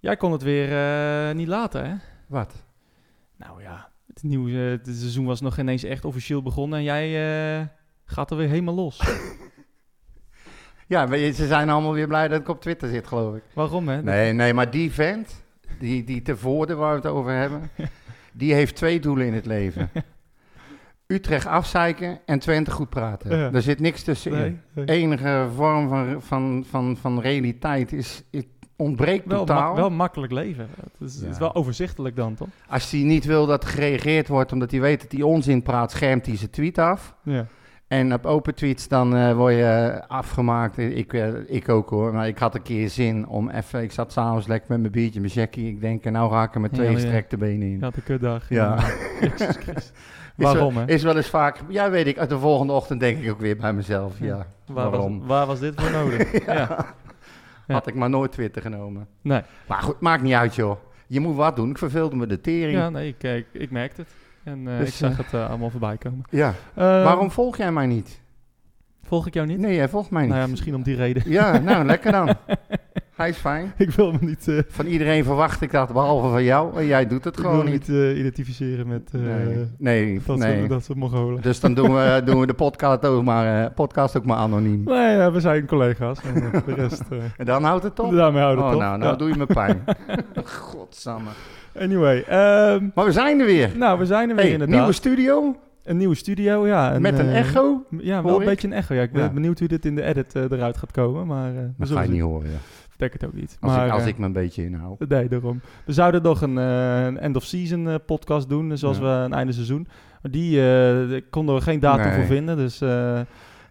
Jij kon het weer eh, niet laten, hè? Wat? Nou ja, het nieuwe eh, het seizoen was nog ineens echt officieel begonnen en jij eh, gaat er weer helemaal los. Ja, ze zijn allemaal weer blij dat ik op Twitter zit, geloof ik. Waarom, hè? Nee, nee, maar die vent, die, die te voorde waar we het over hebben, die heeft twee doelen in het leven. Utrecht afzeiken en Twente goed praten. Ja. Er zit niks tussenin. Nee, nee. enige vorm van, van, van, van realiteit is, is, ontbreekt Wel, totaal. ma- wel makkelijk leven. Het is, het is Ja. wel overzichtelijk dan, toch? Als hij niet wil dat er gereageerd wordt omdat hij weet dat hij onzin praat, schermt hij zijn tweet af. Ja. En op open tweets dan eh, word je afgemaakt. Ik, eh, ik ook hoor. Maar ik had een keer zin om even... Ik zat s'avonds lekker met mijn biertje, mijn jackie. Ik denk, nou ga ik er met Ja, twee ja. gestrekte benen in. Had een kutdag. Ja. Waarom, wel, hè? Is wel eens vaak... Ja, weet ik. De volgende ochtend denk ik ook weer bij mezelf. Ja, Ja. Waar, waarom? was, waar was dit voor nodig? ja. Had ik maar nooit Twitter genomen. Nee. Maar goed, maakt niet uit joh. Je moet wat doen. Ik verveelde me de tering. Ja, nee, ik, ik, ik merkte het. En eh, Dus, ik zag eh, het eh, allemaal voorbij komen. Ja. Eh, Waarom volg jij mij niet? Volg ik jou niet? Nee, jij volgt mij niet. Nou ja, misschien om die reden. Ja, nou, lekker dan. Hij is fijn. ik wil me niet, eh, Van iedereen verwacht ik dat, behalve van jou. En jij doet het ik wil gewoon niet. eh, identificeren met eh, nee, nee. dat, nee. soort, dat soort Mongolen. Dus dan doen we, doen we de podcast ook maar, podcast ook maar anoniem. Nee, ja, we zijn collega's. En de rest... En dan houdt het op. daarmee houden we Oh, het op. nou, nou Ja. doe je me pijn. Godsamme. Anyway, ehm, Maar we zijn er weer. nou, we zijn er weer Hey, inderdaad. nieuwe studio Een nieuwe studio, ja. en, met een echo. Ja, wel een ik. beetje een echo. Ja, ik ben Ja. benieuwd hoe dit in de edit eruit gaat komen, maar Dat ga je niet horen. Ja. Denk het ook niet. Als, maar, ik, als eh, ik me een beetje inhoud. Nee, daarom. We zouden nog een, eh, een end-of-season eh, podcast doen, zoals Ja. we een einde seizoen. Maar die konden we geen datum Nee. voor vinden, dus...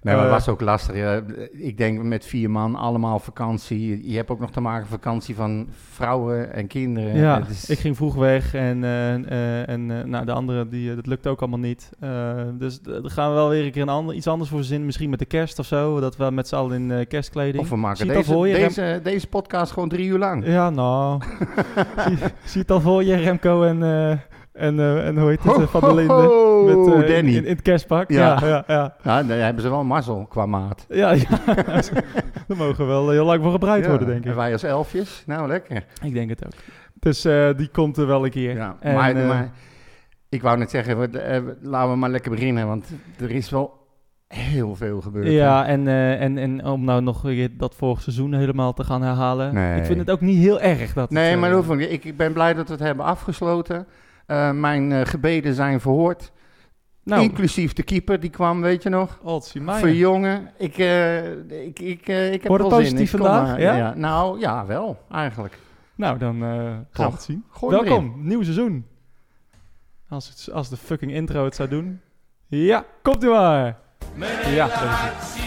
Nee, maar het eh, was ook lastig. ja. Ik denk met vier man, allemaal vakantie. Je hebt ook nog te maken vakantie van vrouwen en kinderen. ja, is- ik ging vroeg weg en, eh, eh, en nou, de andere, die, dat lukt ook allemaal niet. Dus daar gaan we wel weer een keer een ander, iets anders voor verzinnen. Misschien met de kerst of zo, dat we met z'n allen in kerstkleding. Of we maken je deze, voor je, Rem? deze, deze podcast gewoon drie uur lang. Ja, nou. zie, zie je het al voor je, Remco en, en, eh, en hoe heet het, eh, Van der Linden? Ho, Met, eh, Danny. In, in het kerstpak. Ja. Ja, ja, ja. Ja, daar hebben ze wel mazzel qua maat. Ja, ja. Daar mogen we wel heel lang voor gebruikt Ja, worden, denk En ik. wij als elfjes, nou lekker. Ik denk het ook. Dus eh, die komt er wel een keer. Ja, En, maar, maar ik wou net zeggen, we- eh, laten we maar lekker beginnen, want er is wel heel veel gebeurd. hè. Ja, en, eh, en, en om nou nog weer dat vorig seizoen helemaal te gaan herhalen. Nee. Ik vind het ook niet heel erg dat Nee, het, maar. Ik, ik ben blij dat we het hebben afgesloten. Eh, mijn eh, gebeden zijn verhoord. Nou, Inclusief de keeper, die kwam, weet je nog? Verjongen. Ik, eh, ik, ik, eh, ik heb Wordt het wel zin. positief vandaag, maar- ja? Nou, ja, wel, eigenlijk. Nou, dan eh, gaan we het zien. Gooi Welkom, nieuw seizoen. Als, het, als de fucking intro het zou doen. Ja, komt u maar. Ja, dat is het.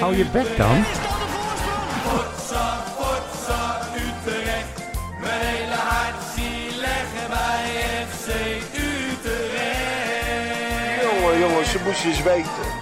Hou je bek dan. Moesten eens weten.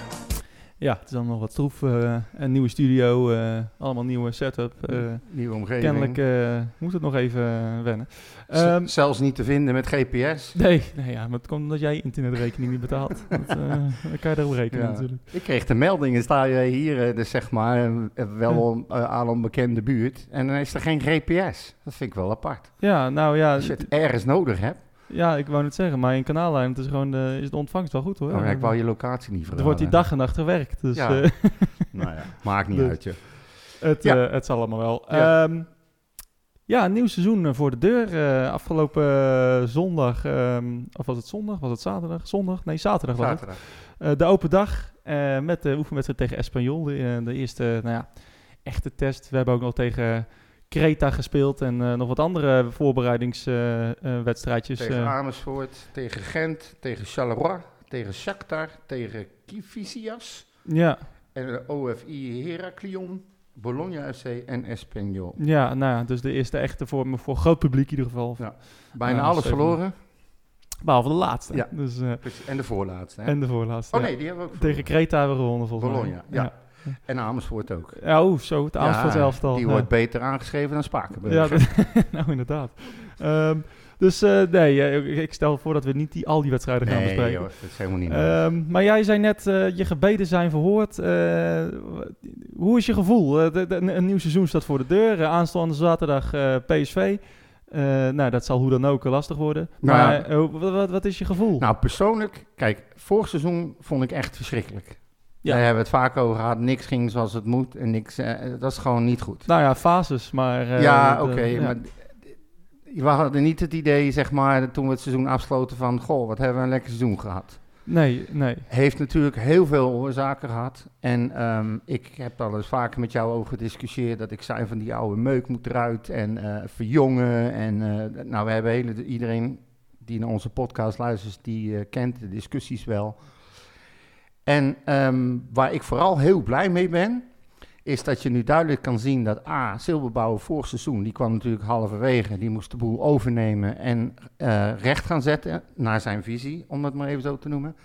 Ja, het is dan nog wat troef. eh, een nieuwe studio, eh, allemaal nieuwe setup. eh, Nieuwe omgeving. kennelijk eh, moet het nog even wennen. Ehm, zelfs niet te vinden met GPS. nee, nee ja, maar het komt omdat jij je internetrekening niet betaalt. dat, eh, dan kan je daarop rekenen Ja. natuurlijk. Ik kreeg de melding, sta je hier, dus zeg maar, wel uh, aan een bekende buurt. En dan is er geen GPS. Dat vind ik wel apart. Ja, nou ja, Als je het ergens nodig hebt. Ja, ik wou het zeggen, maar in kanaallijn het is, gewoon de, is de ontvangst wel goed hoor. Oh, ja, ik wou je locatie niet er verraden. wordt die dag en nacht gewerkt, dus Ja. eh, Nou ja, maakt niet Dus- uit je. het, Ja. eh, het zal allemaal wel. Ja. Ja, ja een nieuw seizoen eh, voor de deur. Afgelopen zondag, ehm, of was het zondag? Was het zaterdag? Zondag? Nee, zaterdag was het. Zaterdag. De open dag eh, met de oefenwedstrijd tegen Espanyol. De, de eerste nou ja, echte test. We hebben ook nog tegen Creta gespeeld en eh, nog wat andere voorbereidingswedstrijdjes. Tegen Amersfoort, tegen Gent, tegen Charleroi, tegen Shakhtar, tegen Kifisias. ja, En de OFI Heraklion, Bologna FC en Espanyol. ja, nou ja, dus de eerste echte voor, voor groot publiek in ieder geval. Ja. Bijna alles verloren. Behalve de laatste. Ja. Dus, eh. En de voorlaatste. Hè? en de voorlaatste. oh nee, die hebben we ook Tegen Creta hebben we gewonnen volgens Bologna, mij. ja. En Amersfoort ook. Ja, oh, zo, het Amersfoort Ja, elftal. Die wordt beter aangeschreven dan Spakenburg. Ja, dat- nou inderdaad. Ehm, dus eh, nee, ik- stel voor dat we niet die, al die wedstrijden gaan nee, bespreken. joh, dat is helemaal niet nodig. Ehm, maar jij zei net, eh, je gebeden zijn verhoord. Eh, hoe is je gevoel? De- de- een, nieuw seizoen staat voor de deur. Aanstaande zaterdag PSV. Nou, dat zal hoe dan ook lastig worden. Nou maar wat, wat is je gevoel? Nou, persoonlijk, kijk, vorig seizoen vond ik echt verschrikkelijk. Ja. Daar hebben we het vaak over gehad. Niks ging zoals het moet en niks, eh, dat is gewoon niet goed. Nou ja, fases, maar... eh, ja, oké, eh, ja. maar we hadden niet het idee, zeg maar, toen we het seizoen afsloten van, goh, wat hebben we een lekker seizoen gehad. Nee, nee. Heeft natuurlijk heel veel oorzaken gehad. En ehm, ik heb al eens vaker met jou over gediscussieerd dat ik zei van die oude meuk moet eruit en verjongen. En nou, we hebben hele, iedereen die naar onze podcast luistert, die kent de discussies wel. En ehm, waar ik vooral heel blij mee ben, is dat je nu duidelijk kan zien dat A, Silberbouwer vorig seizoen, die kwam natuurlijk halverwege, die moest de boel overnemen en eh, recht gaan zetten naar zijn visie, om het maar even zo te noemen.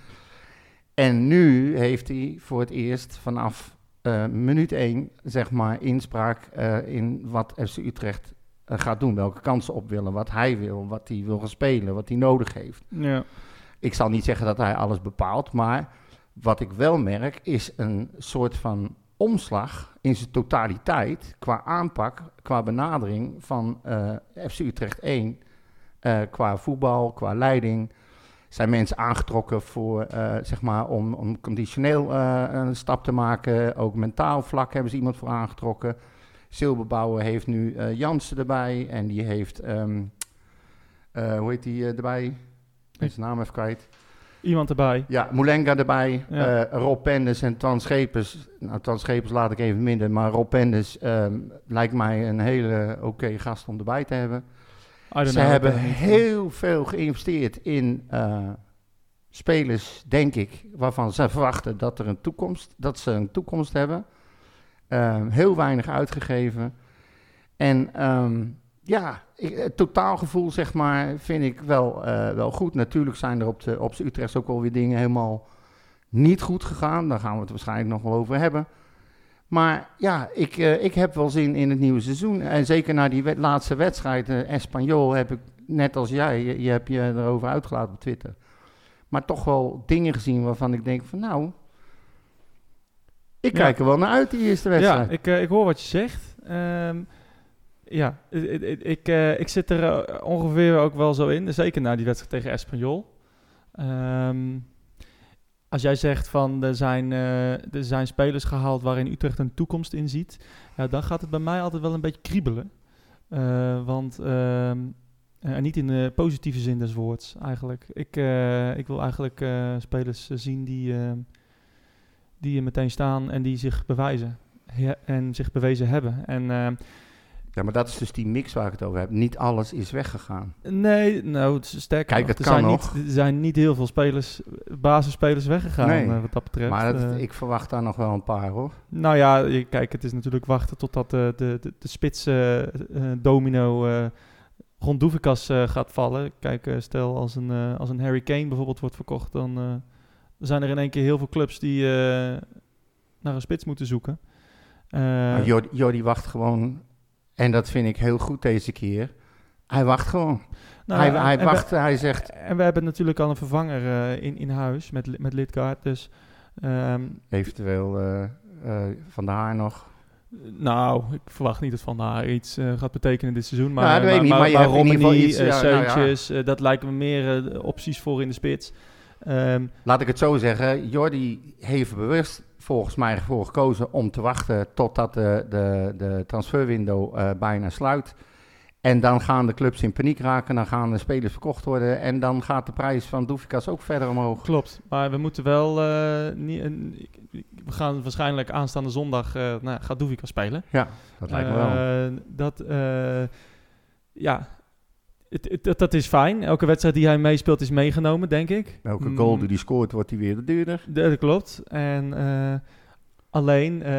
En nu heeft hij voor het eerst vanaf eh, minuut 1, zeg maar, inspraak eh, in wat FC Utrecht gaat doen. Welke kansen op willen, wat hij wil, wat hij wil gaan spelen, wat hij nodig heeft. Ja. Ik zal niet zeggen dat hij alles bepaalt, maar wat ik wel merk is een soort van omslag in zijn totaliteit qua aanpak, qua benadering van eh, FC Utrecht 1, eh, qua voetbal, qua leiding. Zijn mensen aangetrokken voor, eh, zeg maar, om, om conditioneel een stap te maken. Ook mentaal vlak hebben ze iemand voor aangetrokken. Silberbouwer heeft nu Jansen erbij en die heeft, ehm, eh, hoe heet die erbij? Ik ben zijn naam even kwijt. Iemand erbij. Ja, Moulenga erbij, Ja. eh, Rob Penders en Twan Schepers. Nou, Twan Schepers laat ik even minder, maar Rob Penders ehm, lijkt mij een hele oké gast om erbij te hebben. Ze know, hebben heel veel geïnvesteerd in eh, spelers, denk ik, waarvan ze verwachten dat, er een toekomst, dat ze een toekomst hebben. Ehm, heel weinig uitgegeven. En ehm, ja, ik- het totaalgevoel, zeg maar, vind ik wel, eh, wel goed. Natuurlijk zijn er op de op Utrecht ook alweer dingen helemaal niet goed gegaan. Daar gaan we het waarschijnlijk nog wel over hebben. Maar ja, ik, eh, ik heb wel zin in het nieuwe seizoen. En zeker na die laatste wedstrijd, eh Espanyol, heb ik net als jij, je, je hebt je erover uitgelaten op Twitter. Maar toch wel dingen gezien waarvan ik denk van nou, ik Ja. kijk er wel naar uit die eerste Ja, wedstrijd. ik, eh, ik hoor wat je zegt. Ehm, ja, ik, ik, eh, ik zit er eh, ongeveer ook wel zo in. Zeker na die wedstrijd tegen Espanyol. Ehm, als jij zegt van er zijn, eh, er zijn spelers gehaald waarin Utrecht een toekomst in ziet, ja, dan gaat het bij mij altijd wel een beetje kriebelen. Eh, want ehm, eh, niet in de positieve zin des woords eigenlijk. Ik, ik wil eigenlijk spelers zien die, ehm, die er meteen staan en die zich bewijzen. En zich bewezen hebben. En Ja, maar dat is dus die mix waar ik het over heb. Niet alles is weggegaan. nee, nou, sterker Kijk, het er kan zijn nog. Niet, er zijn niet heel veel spelers, basisspelers weggegaan Nee. eh, wat dat betreft. Maar dat, Eh, ik verwacht daar nog wel een paar hoor. Nou ja, kijk, het is natuurlijk wachten totdat de, de, de, de spits eh, eh, domino eh, rond Doevikas eh, gaat vallen. Kijk, eh, stel als een, eh, als een Harry Kane bijvoorbeeld wordt verkocht, dan eh, zijn er in één keer heel veel clubs die eh, naar een spits moeten zoeken. Eh, Jordi, Jordi wacht gewoon. En dat vind ik heel goed deze keer. Hij wacht gewoon. nou, hij hij en we- wacht, hij zegt... En we hebben natuurlijk al een vervanger eh, in, in huis met, met Lidgaard. Dus ehm, Eventueel eh, Van der Haar nog. nou, ik verwacht niet dat Van der Haar iets gaat betekenen dit seizoen. Maar, Nou, dat weet ik niet, maar, maar je hebt in ieder geval Romani, iets, ja, nou ja. Seuntjes, dat lijken me meer opties voor in de spits. Ehm, Laat ik het zo zeggen. Jordi heeft bewust volgens mij voor gekozen om te wachten totdat de, de, de transferwindow eh, bijna sluit. En dan gaan de clubs in paniek raken, dan gaan de spelers verkocht worden en dan gaat de prijs van Doefikas ook verder omhoog. klopt, maar we moeten wel... eh, niet, we gaan waarschijnlijk aanstaande zondag... eh nou, gaat Doevika spelen. Ja, dat lijkt me wel. Dat, ja, dat, dat is fijn. Elke wedstrijd die hij meespeelt is meegenomen, denk ik. Elke Mm, goal die hij scoort, wordt hij weer duurder. Dat dat klopt. En eh, alleen, eh,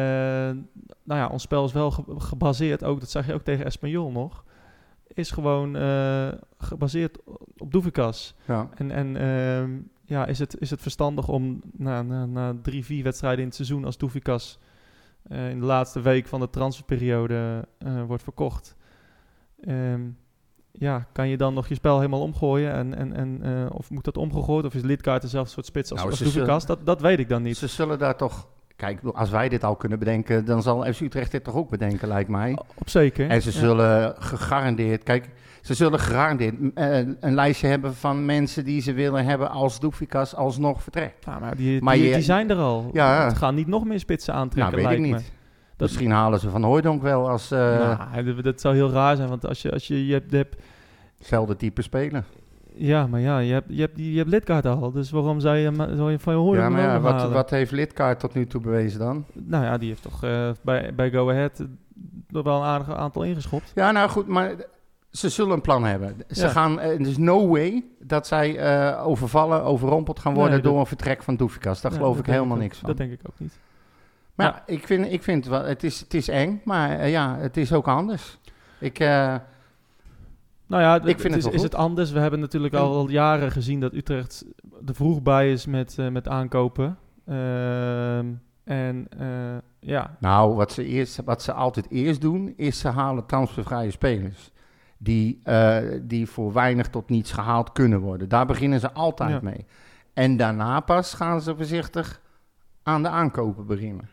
nou ja, ons spel is wel ge- gebaseerd, ook, dat zag je ook tegen Espanyol nog, is gewoon eh, gebaseerd op Doevikas. Ja. En, en ehm, ja, is het, is het verstandig om na, na, na drie, vier wedstrijden in het seizoen als Doevikas eh, in de laatste week van de transferperiode eh, wordt verkocht. Ehm, ja, kan je dan nog je spel helemaal omgooien? En, en, en, eh, of moet dat omgegooid? Of is Lidkaart dezelfde soort spits als, Nou, als? Dat, dat weet ik dan niet. Ze zullen daar toch... Kijk, ik als wij dit al kunnen bedenken, dan zal FC Utrecht dit toch ook bedenken, lijkt mij. Op zeker. En ze Ja. zullen gegarandeerd... Kijk, ze zullen gegarandeerd eh, een lijstje hebben van mensen die ze willen hebben als Doefikas alsnog vertrekt. Ja, maar die, Maar die, je- die zijn er al. Ja. Het gaan niet nog meer spitsen Nou, aantrekken, weet ik lijkt me. Dat- Misschien halen ze Van Hooijdonk wel als eh nou, dat, dat zou heel raar zijn, want als je, als je, je hebt, je hebt- hetzelfde type speler. ja, maar ja, je hebt, je hebt, je hebt Lidkaart al, dus waarom zou je, zou je van je horen ja, maar ja, wat, wat heeft Lidkaart tot nu toe bewezen dan? Nou ja, die heeft toch eh, bij, bij Go Ahead eh, er wel een aardig aantal ingeschopt. Ja, nou goed, maar ze zullen een plan hebben. Ze Ja. gaan, er is no way dat zij eh, overvallen, overrompeld gaan worden Nee, door een vertrek van Doefikas. Daar Ja, geloof ik helemaal ook- niks van. Dat denk ik ook niet. Maar Ja. ik vind, ik vind wel, het is, het is eng, maar eh, ja, het is ook anders. Ik, eh, Nou ja, Ik vind is, het is het anders. We hebben natuurlijk al jaren gezien dat Utrecht er vroeg bij is met, eh, met aankopen. Ehm, en ja, nou, wat ze, eerst, wat ze altijd eerst doen, is ze halen transfervrije spelers. Die, die voor weinig tot niets gehaald kunnen worden. Daar beginnen ze altijd Ja. mee. En daarna pas gaan ze voorzichtig aan de aankopen beginnen.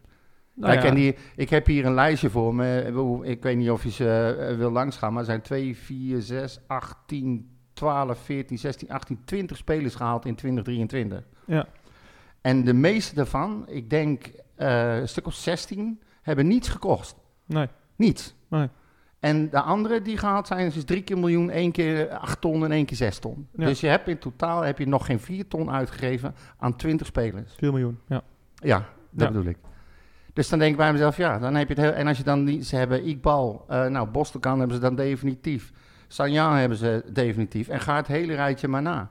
Nou Kijk, ja, en die, ik heb hier een lijstje voor me. Ik bedoel, Ik weet niet of je ze eh, wil langsgaan, maar er zijn 2, 4, 6, 8, 10, 12, 14, 16, 18, 20 spelers gehaald in 2023. Ja. En de meeste daarvan, ik denk eh, een stuk of 16, hebben niets gekost. nee, Niets. Nee. En de andere die gehaald zijn, is dus drie keer miljoen, één keer 8 ton en één keer 6 ton. Ja. Dus je hebt in totaal heb je nog geen 4 ton uitgegeven aan 20 spelers. 4 miljoen. Ja. Ja, dat Ja. bedoel ik. Dus dan denk ik bij mezelf, ja, dan heb je het heel... En als je dan niet... Ze hebben Iqbal, eh nou, Bostokan hebben ze dan definitief. Sanjan hebben ze definitief. En ga het hele rijtje maar na.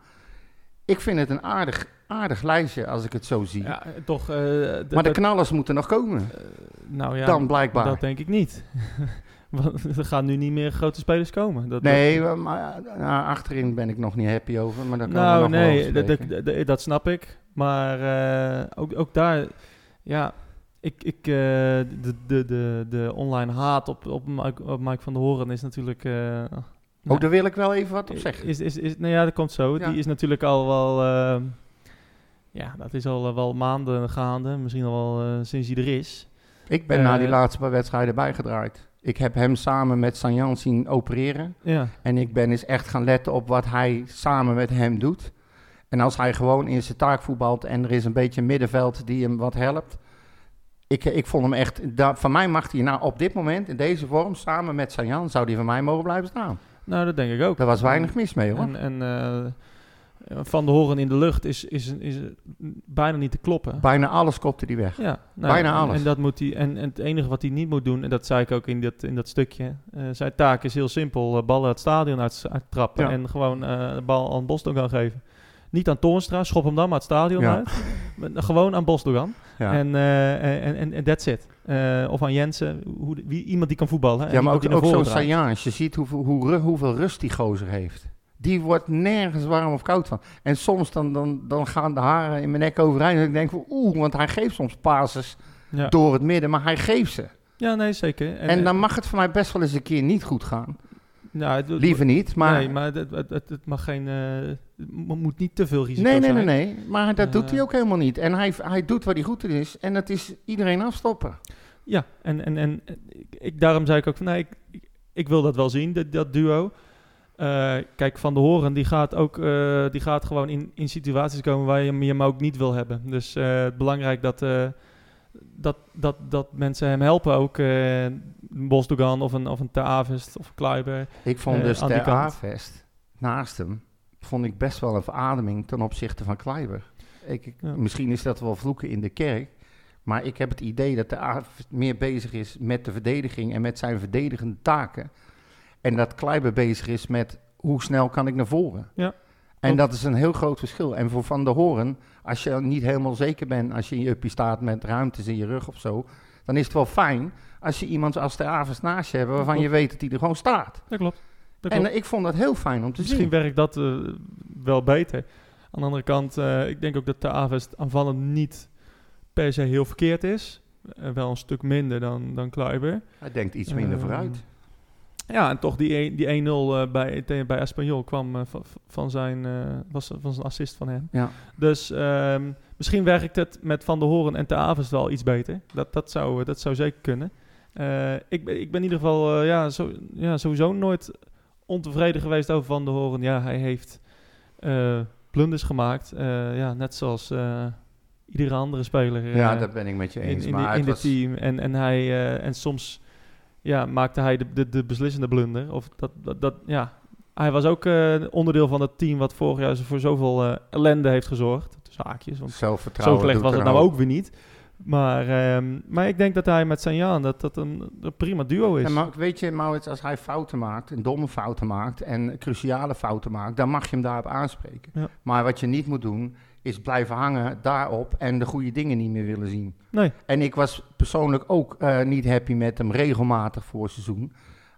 Ik vind het een aardig, aardig lijstje, als ik het zo zie. ja, toch. eh, maar de knallers moeten nog komen. eh, nou ja, dan blijkbaar. dat denk ik niet. Want er gaan nu niet meer grote spelers komen. Dat, nee, maar nou, achterin ben ik nog niet happy over. Maar we nou nog wel nee, dat, dat, spreken. dat- dat snap ik. Maar ook, ook daar, ja, ik, ik, eh, de, de, de, de online haat op, op, Mike, op Mike van der Horen is natuurlijk... Oh, daar wil ik wel even wat op zeggen. Is, is, is, nou ja, dat komt zo. Ja. Die is natuurlijk al wel... eh, ja, dat is al eh, wel maanden gaande. Misschien al wel sinds hij er is. Ik ben na die laatste paar wedstrijden bijgedraaid. Ik heb hem samen met Sanjan zien opereren. Ja, En ik ben eens echt gaan letten op wat hij samen met hem doet. En als hij gewoon in zijn taak voetbalt en er is een beetje een middenveld die hem wat helpt. Ik, ik vond hem echt, van mij mag hij nou op dit moment in deze vorm samen met Sanjan, zou die van mij mogen blijven staan. nou dat denk ik ook. Daar was weinig mis mee hoor. En, en eh, Van de Horen in de lucht is, is, is, bijna niet te kloppen. Bijna alles kopte hij weg. Ja, nou, Bijna en- alles. En, dat moet hij, en, en het enige wat hij niet moet doen, en dat zei ik ook in dat, in dat stukje, eh, zijn taak is heel simpel: eh, ballen het stadion uit, trappen Ja. en gewoon eh, de bal aan Bosdogan geven. Niet aan Toornstra, schop hem dan maar het stadion Ja. uit. Gewoon aan Bosdogan. Ja. En, eh, en, en, en that's it. Eh, of aan Jensen, hoe, wie, iemand die kan voetballen. en ja, maar ook, zo'n als je ziet hoeveel, hoe, ru- hoeveel rust die gozer heeft. Die wordt nergens warm of koud van. En soms dan, dan, dan gaan de haren in mijn nek overeind. En ik denk van oeh, want hij geeft soms passes Ja. door het midden, maar hij geeft ze. ja, nee, zeker. En, dan mag het voor mij best wel eens een keer niet goed gaan. Nou, het- Liever niet, maar... nee, maar het, het, het, het mag geen, het mo- moet niet te veel risico nee, nee, zijn. nee, nee. Maar dat doet Eh. hij ook helemaal niet. En hij, hij doet wat hij goed in is. En dat is iedereen afstoppen. Ja, en, en, en ik, daarom zei ik ook van, nee, ik, ik, ik wil dat wel zien, dat, dat duo. Eh, kijk, Van de Horen, die gaat ook die gaat gewoon in, in situaties komen waar je hem, je hem ook niet wil hebben. Dus het belangrijk dat, dat, dat, dat mensen hem helpen ook. een Bosdogan of een, of een Ter Avest of Kluiber. Ik vond Eh, dus kant. A-vest naast hem... vond ik best wel een verademing ten opzichte van Kleiber. Ik, ik- Ja. Misschien is dat wel vloeken in de kerk... maar ik heb het idee dat de A-vest meer bezig is met de verdediging... en met zijn verdedigende taken. En dat Kleiber bezig is met hoe snel kan ik naar voren. Ja. En dat is een heel groot verschil. En voor Van der Horen, als je niet helemaal zeker bent... als je in je uppie staat met ruimtes in je rug of zo... dan is het wel fijn als je iemand als de Avers naast je hebt... waarvan je weet dat hij er gewoon staat. Dat klopt. Dat En klopt. eh, ik vond dat heel fijn om te Misschien zien. werkt dat eh, wel beter. Aan de andere kant, eh, ik denk ook dat de Avest aanvallend niet per se heel verkeerd is. wel een stuk minder dan, dan Kluiber. Hij denkt iets minder Ehm, vooruit. Ja, en toch die, een- die 1-0 eh, bij, bij Espanyol kwam eh, van, van, zijn, eh, was van zijn assist van hem. Ja. Dus ehm, misschien werkt het met Van der Horen en Te Avers wel iets beter. Dat, dat, zou, dat zou zeker kunnen. Ik, ben, ik ben in ieder geval ja, zo, ja, sowieso nooit ontevreden geweest over Van der Horen. Ja, hij heeft blunders gemaakt. ja, net zoals iedere andere speler. ja, dat ben ik met je eens. in, maar die- in het was- team. En, en, hij, en soms ja, maakte hij de, de, de beslissende blunder. Of dat, dat, dat, ja. Hij was ook eh, onderdeel van het team wat vorig jaar voor zoveel eh, ellende heeft gezorgd. Tussen haakjes, want zo zelfvertrouwen. slecht doet was het nou ook weer niet. Maar, ehm, maar ik denk dat hij met Sanjaan dat dat een, een prima duo is. En maar weet je, Maurits, als hij fouten maakt, en domme fouten maakt en cruciale fouten maakt, dan mag je hem daarop aanspreken. Ja. Maar wat je niet moet doen, is blijven hangen daarop en de goede dingen niet meer willen zien. Nee. En ik was persoonlijk ook eh, niet happy met hem regelmatig voor seizoen.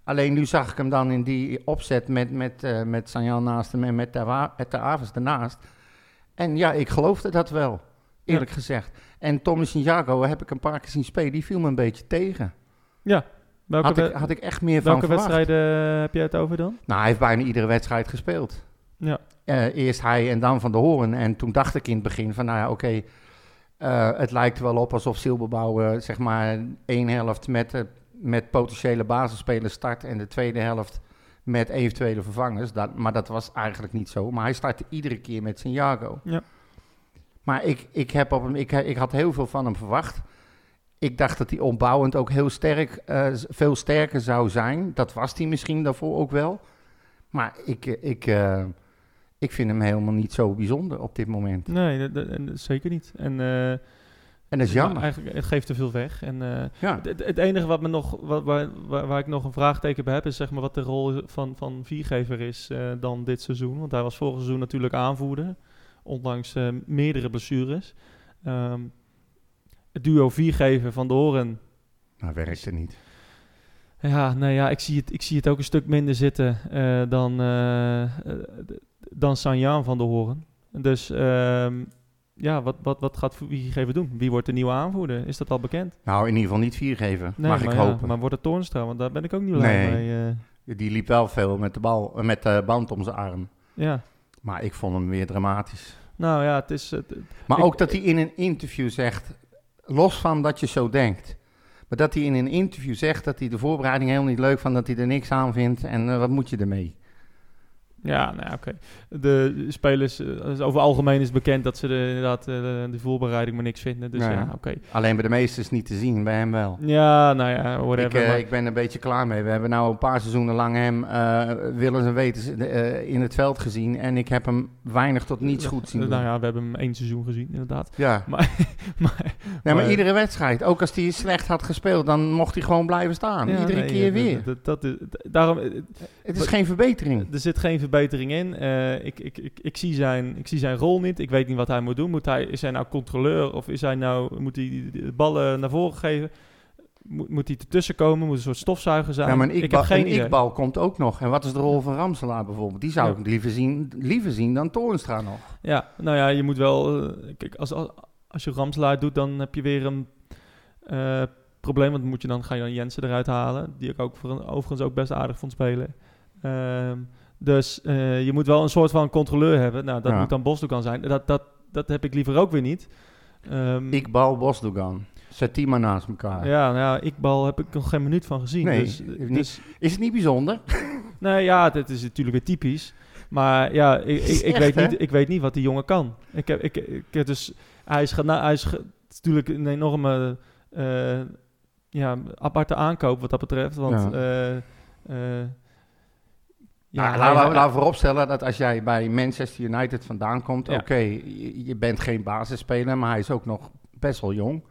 Alleen nu zag ik hem dan in die opzet met, met, eh met Sanjan naast hem en met de, de Avers ernaast. En ja, ik geloofde dat wel, eerlijk gezegd. En Tommy Santiago heb ik een paar keer zien spelen, die viel me een beetje tegen. ja. Welke, Had ik, had ik echt meer van welke wedstrijden heb jij het over dan? Nou, hij heeft bijna iedere wedstrijd gespeeld. Ja. Eh, eerst hij en dan Van de Hoorn. En toen dacht ik in het begin van, nou ja, oké, eh, het lijkt wel op alsof Silberbouw, eh, zeg maar, één helft met, met potentiële basisspelers start en de tweede helft met eventuele vervangers. Dat, maar dat was eigenlijk niet zo. Maar hij startte iedere keer met Santiago. Ja. Maar ik, ik, heb op hem, ik, ik had heel veel van hem verwacht. Ik dacht dat hij opbouwend ook heel sterk, veel sterker zou zijn. Dat was hij misschien daarvoor ook wel. Maar ik, ik, ik vind hem helemaal niet zo bijzonder op dit moment. Nee, dat- dat- en zeker niet. En, eh, En dat is jammer. Eigenlijk, het geeft te veel weg. En, eh, Ja. Het, het enige wat me nog, wat, waar, waar, waar ik nog een vraagteken bij heb, is zeg maar wat de rol van, van Viergever is eh, dan dit seizoen. Want hij was vorig seizoen natuurlijk aanvoerder, ondanks meerdere blessures. Ehm, het duo Viergever van de Horen. Werkt het niet. Ja, nou ja, ik zie het, ik zie het ook een stuk minder zitten dan, dan Sanjaan van de Horen. Dus ehm, ja, wat, wat, wat gaat Viergever doen? Wie wordt de nieuwe aanvoerder? Is dat al bekend? Nou, in ieder geval niet vier geven. Nee, mag ik ja, hopen. maar wordt het Toornstra? Want daar ben ik ook niet blij Nee. mee. eh. Die liep wel veel met de bal, eh, met de band om zijn arm. ja. Maar ik vond hem weer dramatisch. Nou ja, het is... Het, Maar Ik- ook dat hij in een interview zegt, los van dat je zo denkt, maar dat hij in een interview zegt dat hij de voorbereiding helemaal niet leuk vindt, dat hij er niks aan vindt en eh, wat moet je ermee? Ja, nou ja, oké. De spelers, eh, over het algemeen is bekend dat ze de, inderdaad eh, de, de voorbereiding maar niks vinden. Dus Ja. ja, oké. Alleen bij de het niet te zien, bij hem wel. Ja, nou ja, Ik, whatever. eh, maar- ik ben een beetje klaar mee. We hebben nou een paar seizoenen lang hem willens en wetens eh, in het veld gezien en ik heb hem weinig tot niets goed zien doen. Nou ja, we hebben hem één seizoen gezien, inderdaad. Ja. Maar, maar, Nee, maar maar- iedere wedstrijd, ook als hij slecht had gespeeld, dan mocht hij gewoon blijven staan. ja, Iedere nee, keer eh, weer. Dat, dat, is- daarom, eh, Het is geen verbetering. er zit geen verbetering in. Eh, ik, ik, ik, ik, zie zijn, ik zie zijn rol niet. Ik weet niet wat hij moet doen. Moet hij, is hij nou controleur of is hij nou, moet hij de ballen naar voren geven? Moet, moet hij ertussen komen? Moet een soort stofzuiger zijn? Ja, maar een ik heb geen een idee. ikbal komt ook nog. En wat is de rol van Ramselaar bijvoorbeeld? Die zou Ja. ik liever zien, liever zien dan Toornstra nog. Ja, nou ja, je moet wel... eh, kijk, als, als, als je Ramslaar doet, dan heb je weer een eh, probleem. Want moet je dan, ga je dan Jensen eruit halen. Die ik ook voor, overigens ook best aardig vond spelen. Ehm, dus eh, je moet wel een soort van controleur hebben. Nou, dat Ja. moet dan Bosdoek zijn. Dat, dat, dat heb ik liever ook weer niet. Ehm, Ikbal, Bosdogan. Zet die maar naast elkaar. Ja, nou ja, Ikbal heb ik nog geen minuut van gezien. Nee, dus, dus, Is het niet bijzonder? nee, ja, dit is natuurlijk weer typisch. Maar ja, ik, ik, ik, Echt, weet, hè? niet, ik weet niet wat die jongen kan. Ik heb, ik, ik heb dus, hij is, gena- hij is natuurlijk een enorme eh, ja, aparte aankoop wat dat betreft. Want Ja. eh, Ja, hij- laten we we vooropstellen dat als jij bij Manchester United vandaan komt, Ja. oké, je, je bent geen basisspeler, maar hij is ook nog best wel jong.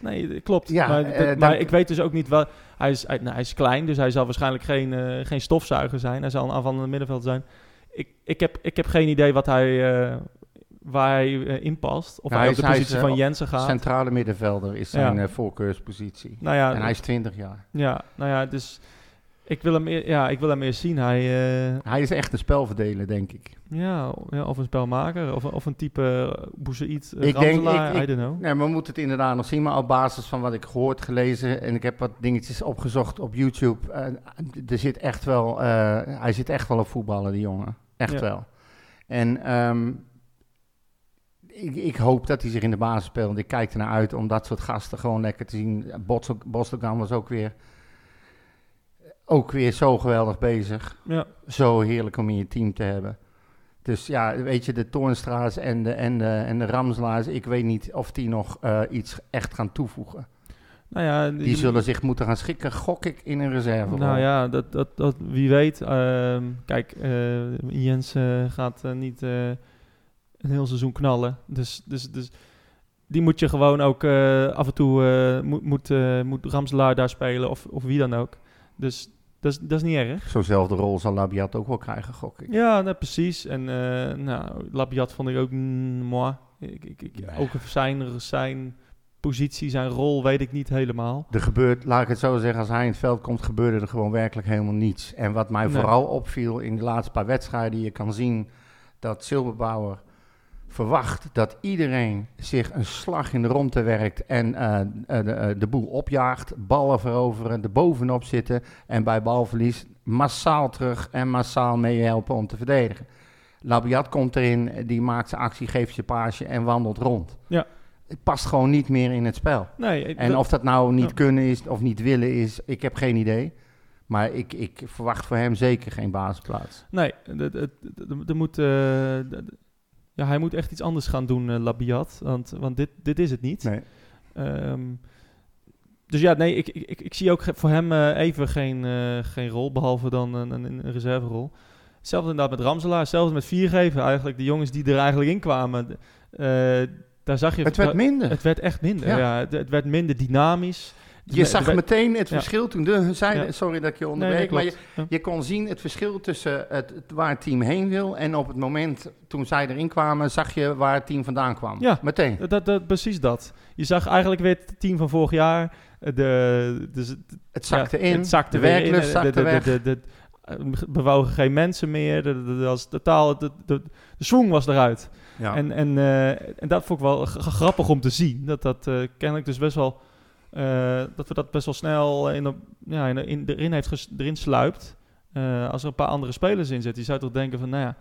Nee, dat klopt. Ja, maar, eh, dat- maar ik weet dus ook niet wel. Hij is, hij, nou, hij is klein, dus hij zal waarschijnlijk geen, eh, geen stofzuiger zijn. Hij zal een aanvallende middenveld zijn. Ik, ik, heb, ik heb geen idee wat hij, eh, waar hij eh, in past. Of Ja, hij op de is- hij is, positie eh, van Jensen gaat. Centrale middenvelder is zijn Ja. eh, voorkeurspositie. nou ja, En hij is 20 jaar. ja, nou ja, dus Ik wil hem, eer- ja, ik wil hem eerst zien. Hij, eh, Hij is echt een spelverdeler, denk ik. ja, ja, of een spelmaker, of, of een type uh, Bouzid, uh, Ik denk- Ramselaar, ik- I don't know. Nee, we moeten het inderdaad nog zien. Maar op basis van wat ik gehoord, gelezen en ik heb wat dingetjes opgezocht op YouTube. eh, er zit echt wel, eh, hij zit echt wel op voetballen, die jongen. Echt Ja. wel. En ehm, ik, ik hoop dat hij zich in de basis speelt. Want ik kijk ernaar uit om dat soort gasten gewoon lekker te zien. Bostelgan was ook weer, ook weer zo geweldig bezig. Ja, Zo heerlijk om in je team te hebben. Dus ja, weet je, de Toornstra's en de, en de, en de Ramslaars, ik weet niet of die nog eh, iets echt gaan toevoegen. nou ja, Die zullen zich moeten gaan schikken, gok ik, in een reserve. Nou ja, dat, dat, dat, wie weet. Ehm, kijk, eh, Jens eh, gaat niet een heel seizoen knallen. Dus, dus, dus die moet je gewoon ook af en toe... moet, moet, moet Ramselaar daar spelen of, of wie dan ook. Dus dat is, dat is niet erg. Zo'nzelfde rol zal Labiat ook wel krijgen, gok ik. Ja, nou, precies. En eh nou, Labiat vond ik ook mm, moi. Ik, ik. Ook zijn, zijn positie, zijn rol weet ik niet helemaal. Er gebeurt, laat ik het zo zeggen, als hij in het veld komt, gebeurde er gewoon werkelijk helemaal niets. En wat mij Nee. vooral opviel in de laatste paar wedstrijden, je kan zien dat Silberbauer verwacht dat iedereen zich een slag in de ronde werkt en eh, eh, de, eh, de boel opjaagt, ballen veroveren, er bovenop zitten en bij balverlies massaal terug en massaal meehelpen om te verdedigen. Labiat komt erin, die maakt zijn actie, geeft zijn paasje en wandelt rond. Ja. Het past gewoon niet meer in het spel. Nee, En dat- of dat nou niet Ja. kunnen is of niet willen is, ik heb geen idee. Maar ik, ik verwacht voor hem zeker geen basisplaats. Nee, er moet, ja, hij moet echt iets anders gaan doen, eh, Labiat. Want, want dit, dit is het niet. Nee. Ehm, dus ja, nee, ik, ik, ik, zie ook voor hem eh, even geen, eh, geen rol, behalve dan een, een, een reserverol. Hetzelfde inderdaad met Ramselaar, hetzelfde met Viergever. Eigenlijk de jongens die er eigenlijk in kwamen, daar zag je... Het werd minder. Het werd echt minder, Ja. ja. het, het werd minder dynamisch. Je zag meteen het ja. verschil toen. De, zei, Ja. Sorry dat ik je onderbreek. nee, maar je. Ja. je kon zien het verschil tussen het, waar het team heen wil. En op het moment toen zij erin kwamen, zag je waar het team vandaan kwam. Ja. Meteen. Dat, dat, precies dat. Je zag eigenlijk weer het team van vorig jaar. eh, De, dus het- zakte in. Het zakte de werklust De- zakte de, de, weg. De, de, de- bewogen geen mensen meer. De, de, de, dat was totaal, de, de, de swing was eruit. ja. En, en, eh, en dat vond ik wel grappig om te zien. Dat dat eh, kennelijk dus best wel... eh, dat we dat best wel snel in, op- ja, in, in, erin, heeft ges- erin sluipt. Eh, als er een paar andere spelers in zitten. Je zou toch denken van, nou ja,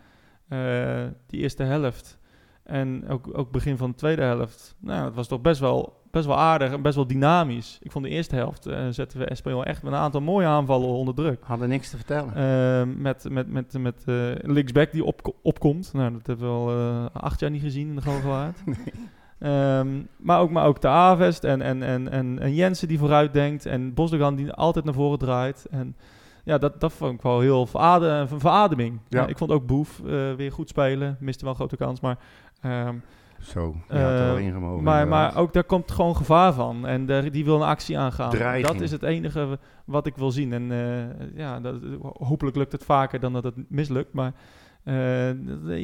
eh, die eerste helft... En ook, ook begin van de tweede helft. Nou, het was toch best wel, best wel aardig en best wel dynamisch. Ik vond de eerste helft eh, zetten we Espanyol echt met een aantal mooie aanvallen onder druk. Hadden niks te vertellen. Met met, met, met eh, linksback die op, opkomt. Nou, dat hebben we al eh, acht jaar niet gezien in de Galgenwaard. Ehm, maar, ook, maar ook de Avest en, en, en, en, en Jensen die vooruit denkt. En Bosdogan die altijd naar voren draait. En ja, dat, dat vond ik wel heel verade, een verademing. Ja. Ik vond ook Boef eh, weer goed spelen. Miste wel een grote kans, maar... ehm, Zo, je had er eh, wel ingemogen. maar, inderdaad. maar ook daar komt gewoon gevaar van. En daar- die wil een actie aangaan. Dreiging. Dat is het enige wat ik wil zien. En eh, ja, dat, hopelijk lukt het vaker dan dat het mislukt. Maar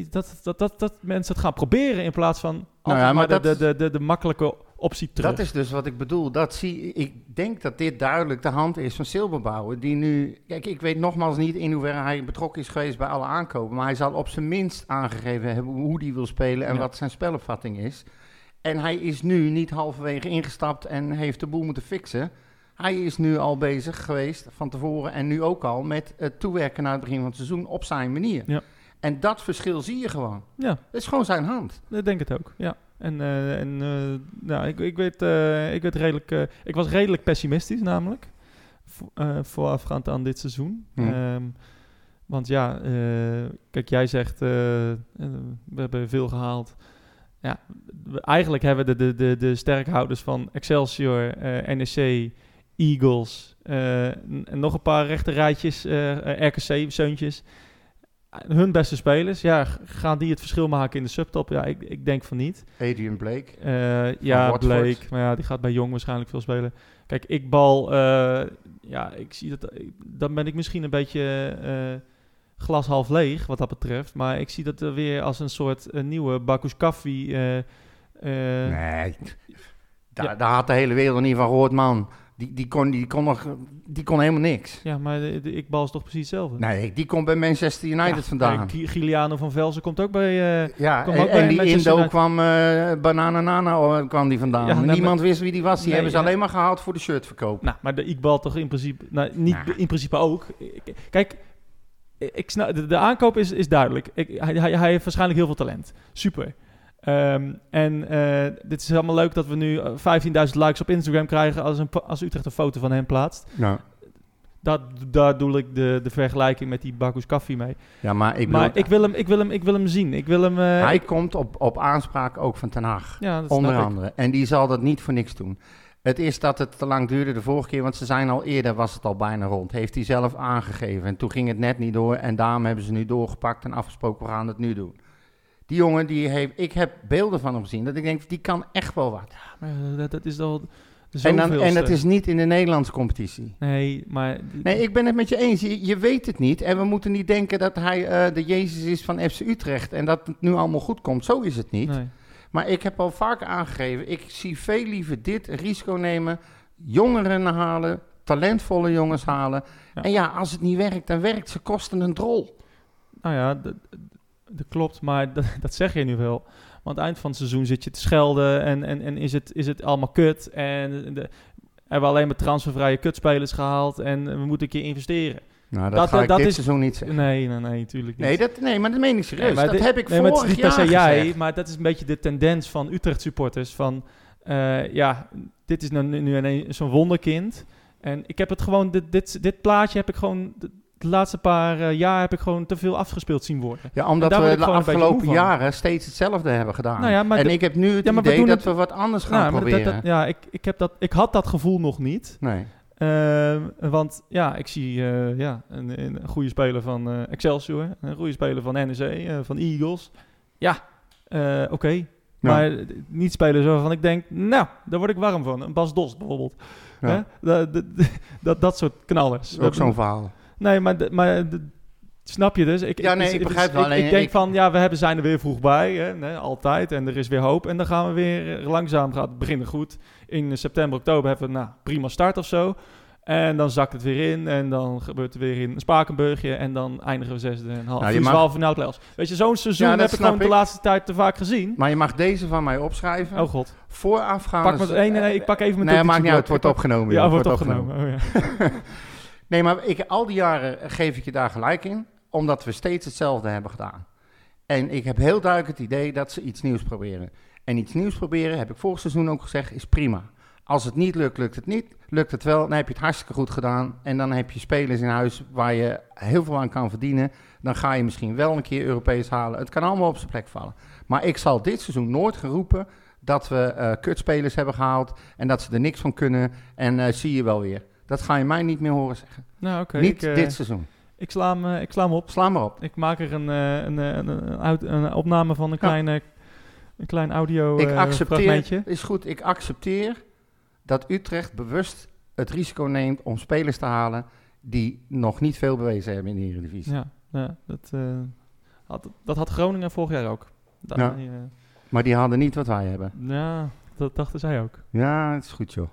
dat, dat, dat, dat mensen het gaan proberen in plaats van ja, maar maar de, dat de, de, de, de makkelijke optie terug. Dat is dus wat ik bedoel. Dat zie, ik denk dat dit duidelijk de hand is van Silberbouwer. Die nu, kijk, ik weet nogmaals niet in hoeverre hij betrokken is geweest bij alle aankopen. Maar hij zal op zijn minst aangegeven hebben hoe hij wil spelen en Ja. wat zijn spelopvatting is. En hij is nu niet halverwege ingestapt en heeft de boel moeten fixen. Hij is nu al bezig geweest van tevoren en nu ook al met het toewerken naar het begin van het seizoen op zijn manier. Ja. En dat verschil zie je gewoon. Ja, Dat is gewoon zijn hand. ik denk het ook. Ja. En, eh, en nou, ik, ik, weet, eh, ik, weet redelijk, ik was redelijk pessimistisch namelijk. Vo- voorafgaand aan dit seizoen. Hm. Ehm, want ja, kijk, jij zegt, we hebben veel gehaald. Ja, we- eigenlijk hebben we de, de, de, de sterkhouders van Excelsior, NEC, Eagles en nog een paar rechte rijtjes, eh, RKC-zeuntjes. Hun beste spelers, ja, gaan die het verschil maken in de subtop? Ja, ik, ik denk van niet. Adrian Blake. Eh, ja. Blake. Maar ja, die gaat bij Jong waarschijnlijk veel spelen. Kijk, ik bal... eh, ja, ik zie dat... ik- Dan ben ik misschien een beetje eh, glas half leeg, wat dat betreft. Maar ik zie dat er weer als een soort eh, nieuwe Bakus Kaffi... eh, eh, Nee, daar, ja. daar had de hele wereld niet van gehoord, man. Die, die, kon, die, kon nog, die kon helemaal niks. Ja, maar de, de is toch precies hetzelfde? Nee, die komt bij Manchester United Ja, vandaan. Gi- Giuliano van Velzen komt ook bij... eh, Ja, en, ook bij die Manchester Indo United. kwam, Banana Nana oh, kwam die vandaan. Ja, Niemand wist wie die was. Die Nee, hebben ze ja. alleen maar gehaald voor de shirtverkoop. nou, maar de Iqbal toch in principe... Nou, niet Nou. in principe ook. Kijk, ik snap, de, de aankoop is, is duidelijk. Ik, hij, hij, hij heeft waarschijnlijk heel veel talent. Super. Ehm, en eh, dit is helemaal leuk dat we nu eh, 15.000 likes op Instagram krijgen als, een, als Utrecht een foto van hem plaatst. Nou, Dat, daar doe ik de, de vergelijking met die Bakus Koffie mee. ja, maar ik, maar bedoel, ik wil, hem, ik, wil hem, ik wil hem zien. Ik wil hem... eh, hij ik- komt op, op aanspraak ook van Ten Haag. ja, dat Onder ik. andere. En die zal dat niet voor niks doen. Het is dat het te lang duurde de vorige keer, want ze zijn al eerder, was het al bijna rond. Heeft hij zelf aangegeven. En toen ging het net niet door. En daarom hebben ze nu doorgepakt en afgesproken, we gaan het nu doen. Die jongen, die heeft, ik heb beelden van hem gezien, dat ik denk, die kan echt wel wat. Maar eh, dat, dat is al En, dan, en dat is niet in de Nederlandse competitie. Nee, maar... Nee, ik ben het met je eens. Je, je weet het niet. En we moeten niet denken dat hij eh, de Jezus is van FC Utrecht. En dat het nu allemaal goed komt. Zo is het niet. Nee. Maar ik heb al vaker aangegeven. Ik zie veel liever dit risico nemen. Jongeren halen. Talentvolle jongens halen. Ja. En ja, als het niet werkt, dan werkt ze kosten een drol. Nou ja, dat, klopt, maar dat, dat zeg je nu wel. Want aan het eind van het seizoen zit je te schelden en, en, en is, het, is het allemaal kut. En de, hebben we alleen maar transfervrije kutspelers gehaald en we moeten een keer investeren. Nou, dat, Dat- ga ik dat dit is- seizoen niet zeggen. Nee, nee, nee, natuurlijk niet. Nee, dat, nee, maar dat meen ik serieus. Nee, maar dat dit- heb ik nee, maar het vorig is niet per jaar se jij, gezegd. maar dat is een beetje de tendens van Utrecht supporters. Van, eh, ja, dit is nu, nu ineens zo'n wonderkind. En ik heb het gewoon, dit, dit, dit plaatje heb ik gewoon, de, laatste paar eh, jaar heb ik gewoon te veel afgespeeld zien worden. Ja, omdat we de afgelopen jaren steeds hetzelfde hebben gedaan. Nou ja, maar en ik heb nu het Ja, maar we idee dat het- we wat anders gaan Nou, dat- dat- proberen. dat- ja, ik, ik, heb dat, ik had dat gevoel nog niet. Nee. Ehm, want ja, ik zie eh, ja, een, een goede speler van eh, Excelsior, een goede speler van NEC, van Eagles. Ja, oké. Maar niet spelers waarvan ik denk, nou, daar word ik warm van. Een Bas Dost bijvoorbeeld. Ja. Dat, dat, dat soort knallers. Ook zo'n verhaal. Nee, maar, de- maar de- snap je dus? Ik, Ja, nee, dus- ik dus begrijp wel, Ik, ik denk ik- van, ja, we hebben, zijn er weer vroeg bij, hè, nee, altijd. En er is weer hoop. En dan gaan we weer langzaam, gaat het beginnen goed. In september, oktober hebben we, nou, prima start of zo. En dan zakt het weer in. En dan gebeurt er weer in Spakenburgje. En dan eindigen we zesde en half. Nou, je mag-. Weet je, zo'n seizoen Ja, heb ik gewoon de laatste tijd te vaak gezien. Maar je mag deze van mij opschrijven. Oh god. Voorafgaand. Pak me, nee, nee, nee, ik pak even mijn Nee, maakt niet uit. Het wordt opgenomen. Ja, joh, wordt opgenomen. Oh, ja. Nee, maar ik, al die jaren geef ik je daar gelijk in. Omdat we steeds hetzelfde hebben gedaan. En ik heb heel duidelijk het idee dat ze iets nieuws proberen. En iets nieuws proberen, heb ik vorig seizoen ook gezegd, is prima. Als het niet lukt, lukt het niet. Lukt het wel, dan heb je het hartstikke goed gedaan. En dan heb je spelers in huis waar je heel veel aan kan verdienen. Dan ga je misschien wel een keer Europees halen. Het kan allemaal op zijn plek vallen. Maar ik zal dit seizoen nooit geroepen dat we eh kutspelers hebben gehaald. En dat ze er niks van kunnen. En eh, zie je wel weer. Dat ga je mij niet meer horen zeggen. Nou, oké. niet ik, eh, dit seizoen. ik, sla hem, eh, ik sla hem op. Sla maar op. Ik maak er een, eh, een, een, een, een opname van een klein, eh, een klein audio ik accepteer, fragmentje. is goed, ik accepteer dat Utrecht bewust het risico neemt om spelers te halen die nog niet veel bewezen hebben in de Eredivisie. Ja, ja dat, had, dat had Groningen vorig jaar ook. Ja. Maar die hadden niet wat wij hebben. ja, dat dachten zij ook. Ja, het is goed joh.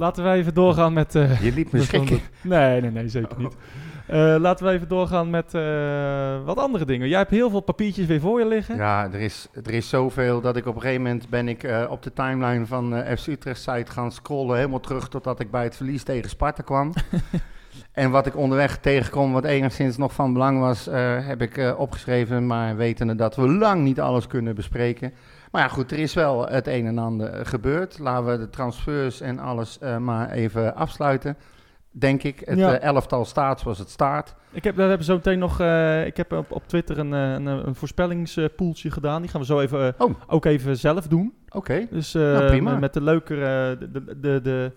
Laten we even doorgaan met... eh, Je liet me schrikken. Nee, nee, nee, zeker niet. Eh, laten we even doorgaan met eh, wat andere dingen. Jij hebt heel veel papiertjes weer voor je liggen. Ja, er is, er is zoveel dat ik op een gegeven moment ben ik op de timeline van FC Utrecht site gaan scrollen. Helemaal terug totdat ik bij het verlies tegen Sparta kwam. en wat ik onderweg tegenkom, wat enigszins nog van belang was, heb ik opgeschreven. Maar wetende dat we lang niet alles kunnen bespreken. Maar ja, goed, er is wel het een en ander eh, gebeurd. Laten we de transfers en alles eh, maar even afsluiten. Denk ik. Het Ja. eh, elftal staat zoals het staat. Ik heb, daar hebben we zo meteen nog... ik heb op, op Twitter een, een, een voorspellingspoeltje gedaan. Die gaan we zo even, Oh. ook even zelf doen. Oké. Dus Nou, prima. met de leuke... eh, de, de, de, de-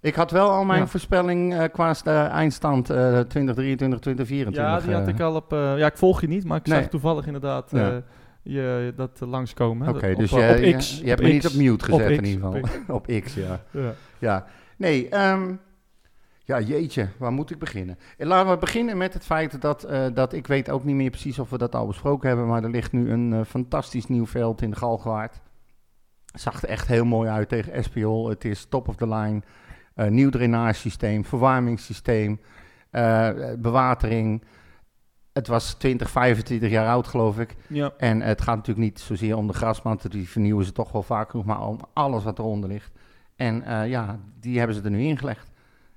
Ik had wel al mijn Ja. voorspelling eh, qua sta- eindstand eh 2023, 2024. ja, die had ik al op... ja, ik volg je niet, maar ik Nee. zag toevallig inderdaad Ja. Je, dat eh, langskomen. Oké, dus eh, je, op je- X. je, hebt me niet op mute gezet Op in ieder geval. op op X, ja. Ja. ja. Nee, ehm, ja, jeetje, waar moet ik beginnen? Eh, Laten we beginnen met het feit dat, dat ik weet ook niet meer precies of we dat al besproken hebben, maar er ligt nu een fantastisch nieuw veld in Galgenwaard. Zag er echt heel mooi uit tegen Espiol. Het is top of the line. Eh, nieuw drainagesysteem, verwarmingssysteem, bewatering. Het was 20, 25 jaar oud, geloof ik. Ja. En het gaat natuurlijk niet zozeer om de grasmatten, die vernieuwen ze toch wel vaak genoeg, maar om alles wat eronder ligt. En eh, ja, die hebben ze er nu ingelegd.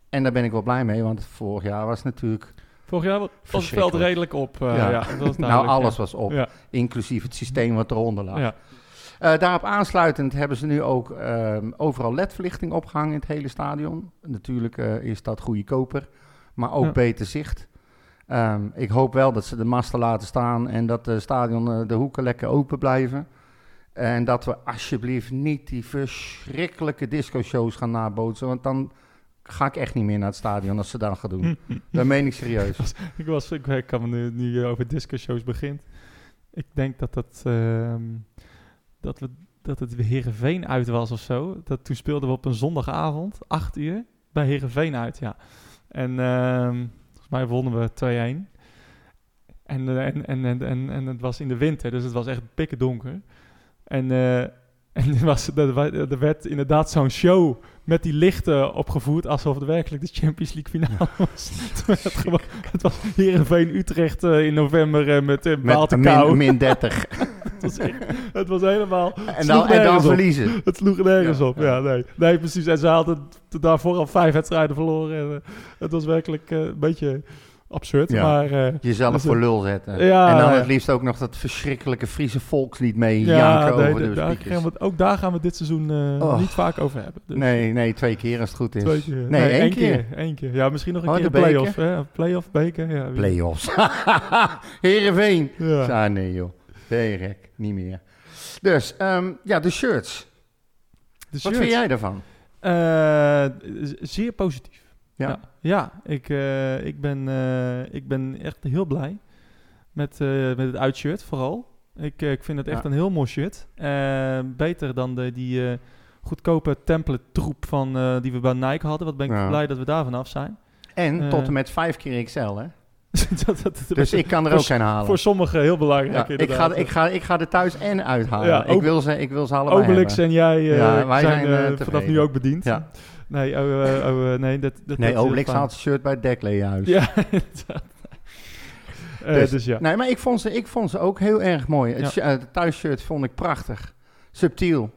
En daar ben ik wel blij mee, want vorig jaar was natuurlijk... Vorig jaar was het veld redelijk op. eh, Ja. ja. dat was nou, alles ja. was op, inclusief het systeem wat eronder lag. Ja. Eh, daarop aansluitend hebben ze nu ook ehm, overal ledverlichting opgehangen in het hele stadion. Natuurlijk is dat goedkoper, maar ook beter zicht. Ehm, ik hoop wel dat ze de masten laten staan en dat de stadion eh, de hoeken lekker open blijven. En dat we alsjeblieft niet die verschrikkelijke disco-shows gaan nabootsen, want dan ga ik echt niet meer naar het stadion als ze dat gaan doen. dat meen ik serieus. Ik, was, ik, kan nu, nu over disco-shows begint. Ik denk dat, dat, ehm, dat, we, dat het weer Heerenveen uit was of zo. Dat, toen speelden we op een zondagavond, 8 uur, bij Heerenveen uit, ja. En ehm, volgens mij wonnen we 2-1. En, eh, en, en, en, en, en het was in de winter, dus het was echt pikken donker. En, eh, en er, was, er, er werd inderdaad zo'n show met die lichten opgevoerd alsof het werkelijk de Champions League finale was. Het, gewoon, het was Heerenveen Utrecht eh, in november eh, met uh, Met min, min 30. het, was echt- het was helemaal... en, dan, en dan op. verliezen. Het sloeg nergens Ja, op. ja. Nee. nee, precies. En ze hadden daarvoor al vijf wedstrijden verloren. En, eh, het was werkelijk eh, een beetje absurd. Ja. Maar eh, Jezelf Dus, voor lul zetten. ja, en dan het liefst ook nog dat verschrikkelijke Friese volkslied mee ja, nee, over de daar gaan speakers. we, het- ook daar gaan we dit seizoen Oh. niet vaak over hebben. Dus Nee, nee, twee keer als het goed is. Twee keer. Nee, één één keer. Eén keer. Ja, misschien nog een Oh, keer de play-off. hè? Play-off, beker. Ja, Play-offs. Heerenveen. Ja. Ja, nee joh. Gek? Niet meer. Dus, ehm, ja, de shirts. De Wat shirts. vind jij daarvan? Eh, zeer positief. Ja. Ja, ja ik, eh, ik, ben, eh, ik ben echt heel blij met, met het uitshirt vooral. Ik, ik vind het echt Ja. een heel mooi shirt. Beter dan de, die goedkope template troep van, die we bij Nike hadden. Wat ben ik Ja. blij dat we daar vanaf zijn. En tot en met vijf keer XL, hè? dat, dat, Dus ik kan er ook een halen. Voor sommigen heel belangrijk. Ja, ik, ga, ik, ga, ik ga er thuis en uithalen. Ja, ik, wil ze, ik wil ze allebei Obelix hebben. en jij eh, Ja, wij zijn, zijn, eh, eh, vanaf nu ook bediend. Ja. Nee, oh, eh, oh, eh, nee, dat, dat, Nee, Obelix haalt zijn shirt bij het Dekleehuis. Ja, inderdaad. Eh, Dus- dus ja. Nee, maar ik vond ze, ik vond ze ook heel erg mooi. Het, eh, het thuisshirt vond ik prachtig. Subtiel.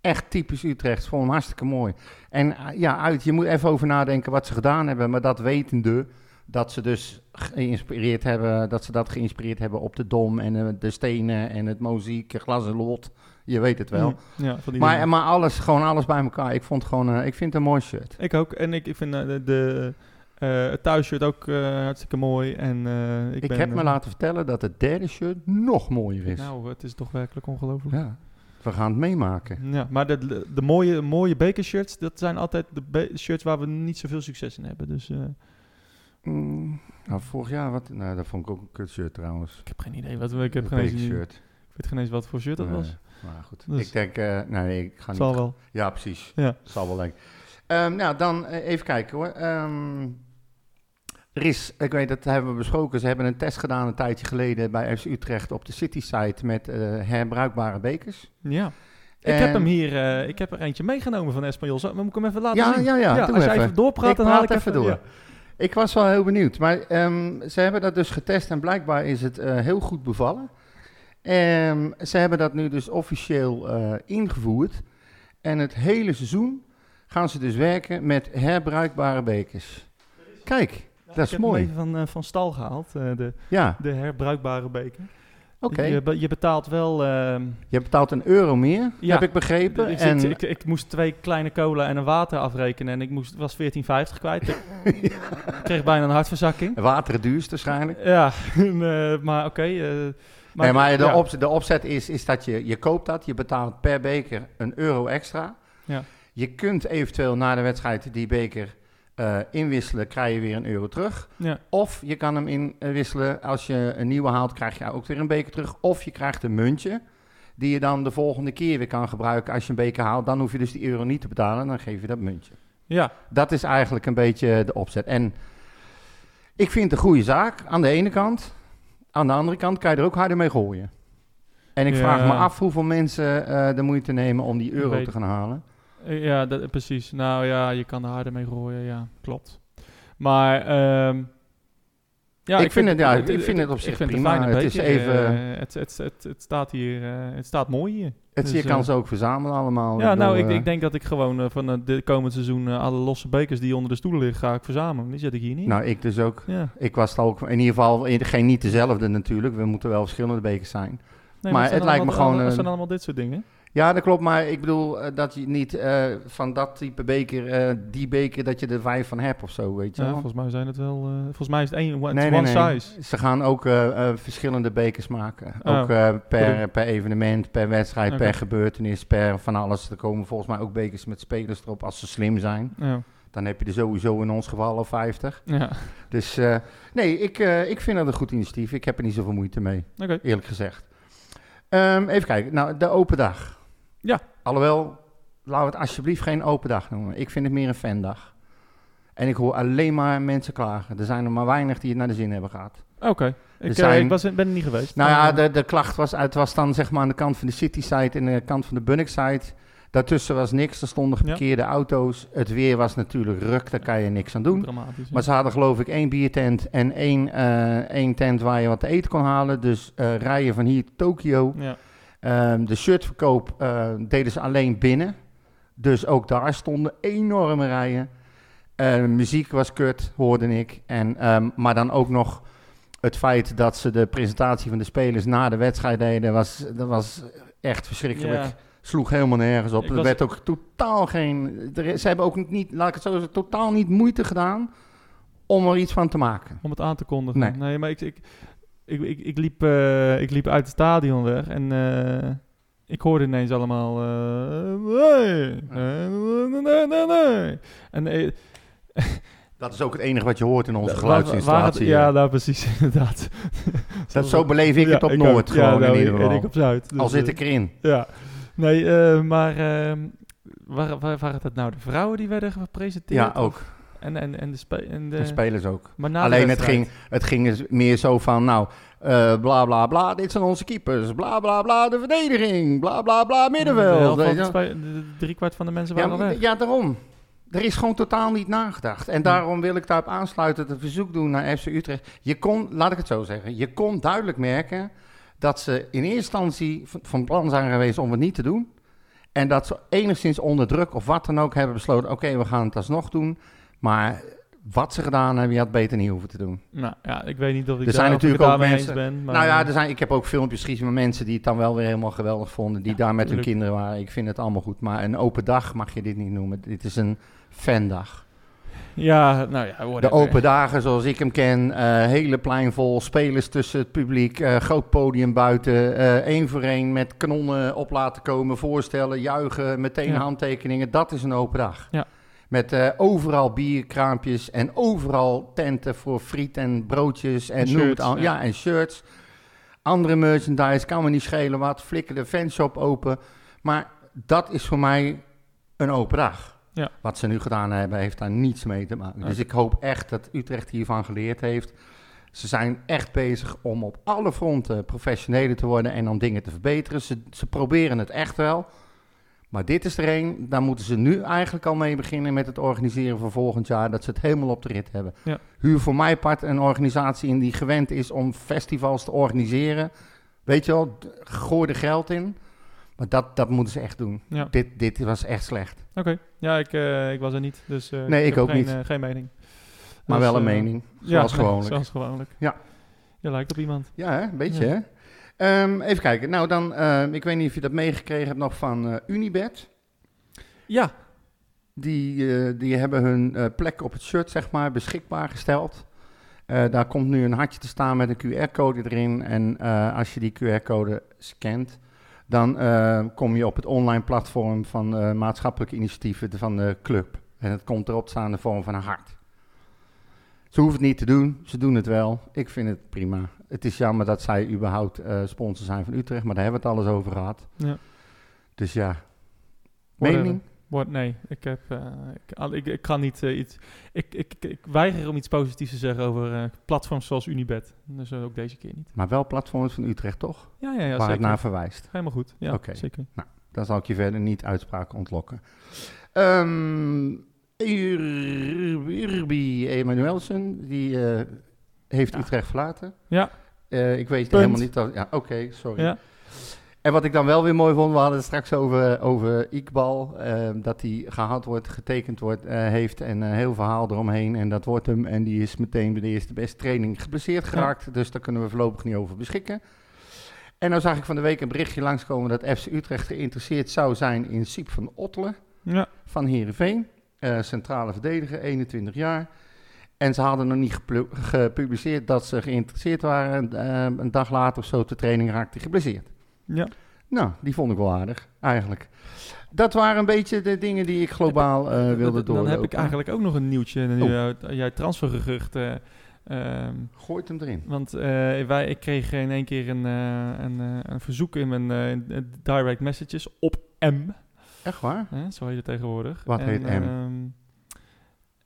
Echt typisch Utrecht. Vond hem hartstikke mooi. En eh, ja, uit, je moet even over nadenken wat ze gedaan hebben. Maar dat wetende, dat ze dus geïnspireerd hebben, dat ze dat geïnspireerd hebben op de dom en eh, de stenen en het mozaïek, glas en lot. Je weet het wel. Mm, Ja, van die Maar, dingen. maar alles, gewoon alles bij elkaar. Ik vond gewoon, eh, ik vind het een mooi shirt. Ik ook. En ik, ik vind eh, de, de, het thuisshirt ook hartstikke mooi. En, ik Ik, ben, heb me laten vertellen dat het derde shirt nog mooier is. Nou, het is toch werkelijk ongelooflijk. ja, we gaan het meemaken. Ja, maar de, de, mooie, mooie bekershirts, dat zijn altijd de shirts waar we niet zoveel succes in hebben. Dus Mm, nou, vorig jaar, wat, nou, dat vond ik ook een kut shirt trouwens. ik heb geen idee. Wat, ik, heb Een geen eens, ik shirt. weet geen eens wat voor shirt dat Nee, was. Maar goed, Dus- ik denk, eh, nee, ik ga Het niet. zal wel. Ja, precies. Ja. Zal wel denk. Ehm, nou, dan eh, even kijken hoor. Ehm, er is, ik weet dat hebben we besproken, ze hebben een test gedaan een tijdje geleden bij FC Utrecht op de City site met eh, herbruikbare bekers. Ja. Ik heb hem hier, eh, ik heb er eentje meegenomen van Espanyol. Zo, maar moet ik hem even laten Ja, zien? ja, ja, doe als jij even. even doorpraat, ik dan haal ik even door. ja. Ik was wel heel benieuwd, maar ehm, ze hebben dat dus getest en blijkbaar is het eh, heel goed bevallen. Ehm, ze hebben dat nu dus officieel eh, ingevoerd. En het hele seizoen gaan ze dus werken met herbruikbare bekers. Kijk, dat ik is heb mooi. hem even van, eh, van stal gehaald, eh, de, Ja, de herbruikbare beker. Oké. Je, be- je betaalt wel... ehm, Je betaalt een euro meer, Ja. heb ik begrepen. ik, en, ik, ik moest twee kleine cola en een water afrekenen en ik moest, was 14,50 kwijt. Ik kreeg bijna een hartverzakking. water het duurst waarschijnlijk. Ja, eh, maar oké. eh, nee, maar de, ja. de opzet is, is dat je, je koopt dat, je betaalt per beker een euro extra. Ja. Je kunt eventueel na de wedstrijd die beker eh, inwisselen, krijg je weer een euro terug. Ja. Of je kan hem inwisselen, als je een nieuwe haalt, krijg je ook weer een beker terug. Of je krijgt een muntje, die je dan de volgende keer weer kan gebruiken als je een beker haalt. Dan hoef je dus die euro niet te betalen, dan geef je dat muntje. ja, Dat is eigenlijk een beetje de opzet. En ik vind het een goede zaak aan de ene kant. Aan de andere kant kan je er ook harder mee gooien. En ik Ja. vraag me af hoeveel mensen eh, de moeite nemen om die euro Weet- te gaan halen. Ja, dat, precies. Nou ja, je kan er harder mee gooien, ja, klopt. Maar ehm, ja, Ik vind het- ja, ik vind het op zich vind prima. Het is even- Eh, het, het, het, het staat hier, eh, het staat mooi hier. Het, Dus, je kan eh, ze ook verzamelen allemaal. Ja, nou, ik, ik denk dat ik gewoon van de komend seizoen alle losse bekers die onder de stoelen liggen, ga ik verzamelen. Die zet ik hier niet. Nou, ik dus ook. ja. Ik was het ook, in ieder geval, geen niet dezelfde natuurlijk. We moeten wel verschillende bekers zijn. Nee, maar het lijkt me gewoon, Het zijn allemaal dit soort dingen. Ja, dat klopt. Maar ik bedoel eh, dat je niet eh, van dat type beker, eh, die beker, dat je er vijf van hebt of zo, weet je Ja, wel. volgens mij zijn het wel. volgens mij is het één one, Nee, nee, one nee. size. Ze gaan ook verschillende bekers maken. Oh. Ook per, per evenement, per wedstrijd, per gebeurtenis, per van alles. Er komen volgens mij ook bekers met spelers erop als ze slim zijn. Ja. Dan heb je er sowieso in ons geval al 50. ja. Dus nee, ik, ik vind dat een goed initiatief. Ik heb er niet zoveel moeite mee, eerlijk gezegd. Ehm, even kijken. Nou, de open dag. Ja. Alhoewel, laten we het alsjeblieft geen open dag noemen. Ik vind het meer een fandag. En ik hoor alleen maar mensen klagen. Er zijn er maar weinig die het naar de zin hebben gehad. Oké. Ik, eh, zijn- ik was, ben er niet geweest. Nou ja, Maar, de, de klacht was, het was dan zeg maar aan de kant van de City site en de kant van de Bunnik site. Daartussen was niks, er stonden Ja. geparkeerde auto's. Het weer was natuurlijk ruk, daar kan je niks aan doen. Dramatisch. Maar ze hadden geloof ik één biertent en één, eh, één tent waar je wat te eten kon halen. Dus eh, rijden van hier Tokio. ja. Ehm, de shirtverkoop eh, deden ze alleen binnen. Dus ook daar stonden enorme rijen. Muziek was kut, hoorde ik. En, ehm, maar dan ook nog het feit dat ze de presentatie van de spelers na de wedstrijd deden, was, dat was echt verschrikkelijk. Ja. Sloeg helemaal nergens op. Ik Er was- werd ook totaal geen. er ze hebben ook niet, laat ik het zo zeggen, totaal niet moeite gedaan om er iets van te maken. Om het aan te kondigen. Nee. Nee, maar ik, ik, ik, ik, ik, liep, eh, ik liep uit het stadion weg en eh, ik hoorde ineens allemaal... eh, nee, nee, nee, nee. En Dat is ook het enige wat je hoort in onze geluidsinstallatie. Ja, nou precies, inderdaad. dat, zo beleef ik Ja, het op. Noord gewoon nou, in ieder en geval. ik op Zuid. Dus, Al zit eh, ik erin. Ja. Nee, eh, maar ehm, waar, waar, waren het nou de vrouwen die werden gepresenteerd? Ja, ook. En, en, en de, en de De spelers ook. Alleen het ging, het ging dus meer zo van, nou, eh, bla bla bla, dit zijn onze keepers. Bla bla bla, de verdediging. Bla bla bla, De middenveld. driekwart van de mensen Ja, waren al weg. ja, daarom. Er is gewoon totaal niet nagedacht. En daarom wil ik daarop aansluiten, het verzoek doen naar FC Utrecht. Je kon, laat ik het zo zeggen, je kon duidelijk merken dat ze in eerste instantie van- van plan zijn geweest om het niet te doen. En dat ze enigszins onder druk of wat dan ook hebben besloten, oké, we gaan het alsnog doen. Maar wat ze gedaan hebben, je had beter niet hoeven te doen. Nou ja, ik weet niet of ik, Er daar, zijn natuurlijk ook mensen- ben. Maar, nou ja, er zijn, ik heb ook filmpjes gezien van mensen die het dan wel weer helemaal geweldig vonden. Die Ja, daar met tuurlijk. hun kinderen waren. Ik vind het allemaal goed. Maar een open dag mag je dit niet noemen. Dit is een fandag. Ja, nou ja, De open dagen zoals ik hem ken. eh, hele plein vol. Spelers tussen het publiek. eh, groot podium buiten. eh, één voor één met kanonnen op laten komen. Voorstellen, juichen, meteen Ja. handtekeningen. Dat is een open dag. Ja. Met eh, overal bierkraampjes en overal tenten voor friet en broodjes en, En noem het shirts, al. ja. Ja, en shirts. Andere merchandise, kan me niet schelen wat. Flikker de fanshop open. Maar dat is voor mij een open dag. Ja. Wat ze nu gedaan hebben, heeft daar niets mee te maken. Nee. Dus ik hoop echt dat Utrecht hiervan geleerd heeft. Ze zijn echt bezig om op alle fronten professioneler te worden en om dingen te verbeteren. Ze, ze proberen het echt wel. Maar dit is er een, daar moeten ze nu eigenlijk al mee beginnen met het organiseren van volgend jaar. Dat ze het helemaal op de rit hebben. Ja. Huur voor mij part een organisatie in die gewend is om festivals te organiseren. Weet je wel, gooi er geld in. Maar dat, dat moeten ze echt doen. Ja, Dit, dit was echt slecht. oké. Ja, ik, eh, ik was er niet, dus eh, Nee, ik heb ook geen, niet. eh, geen mening. Maar Dus, wel een mening, ja, zoals nee, gewoonlijk. zoals gewoonlijk. Ja. Je lijkt op iemand. Ja, hè? een beetje Ja. hè? Ehm, even kijken. Nou, dan, ik weet niet of je dat meegekregen hebt nog van Unibet. Ja, Die, die hebben hun plek op het shirt, zeg maar, beschikbaar gesteld. Daar komt nu een hartje te staan met een QR-code erin. En als je die QR-code scant, dan eh, kom je op het online platform van eh, maatschappelijke initiatieven van de club. En het komt erop staan de vorm van een hart. Ze hoeven het niet te doen, ze doen het wel. Ik vind het prima. Het is jammer dat zij überhaupt eh, sponsor zijn van Utrecht, maar daar hebben we het alles over gehad. Ja. Dus ja, mening? Nee, ik, heb, eh, ik, ik, ik kan niet eh, iets... Ik, ik, ik, weiger om iets positiefs te zeggen over eh, platforms zoals Unibet. Dus ook deze keer niet. Maar wel platforms van Utrecht, toch? Ja, ja, ja Waar zeker. het naar verwijst. Helemaal goed. Ja, Oké. zeker. Dan zal ik je verder niet uitspraak ontlokken. Ehm Ir- Irby Emanuelsen, die heeft Ja. Utrecht verlaten. Ja. Ik weet Punt. helemaal niet dat... Ja, oké, sorry. Ja. En wat ik dan wel weer mooi vond, we hadden het straks over, over Iqbal, eh, dat hij gehaald wordt, getekend wordt, eh, heeft en een heel verhaal eromheen. En dat wordt hem en die is meteen bij de eerste beste training geblesseerd geraakt. Dus daar kunnen we voorlopig niet over beschikken. En nou zag ik van de week een berichtje langskomen dat FC Utrecht geïnteresseerd zou zijn in Siep van Ottelen Ja. van Heerenveen. eh, centrale verdediger, 21 jaar. En ze hadden nog niet gepubliceerd dat ze geïnteresseerd waren. Een dag later of zo de training raakte geblesseerd. Ja. Nou, die vond ik wel aardig, eigenlijk. Dat waren een beetje de dingen die ik globaal eh, wilde doorlopen. Dan heb ik eigenlijk ook nog een nieuwtje. Nu, Oh. eh, jij transfergeruchten. ehm, Gooit hem erin. want eh, wij, ik kreeg in één keer een, eh, een, eh, een verzoek in mijn eh, direct messages op M. Echt waar? Hè, zo heet het tegenwoordig. Wat heet M? ehm,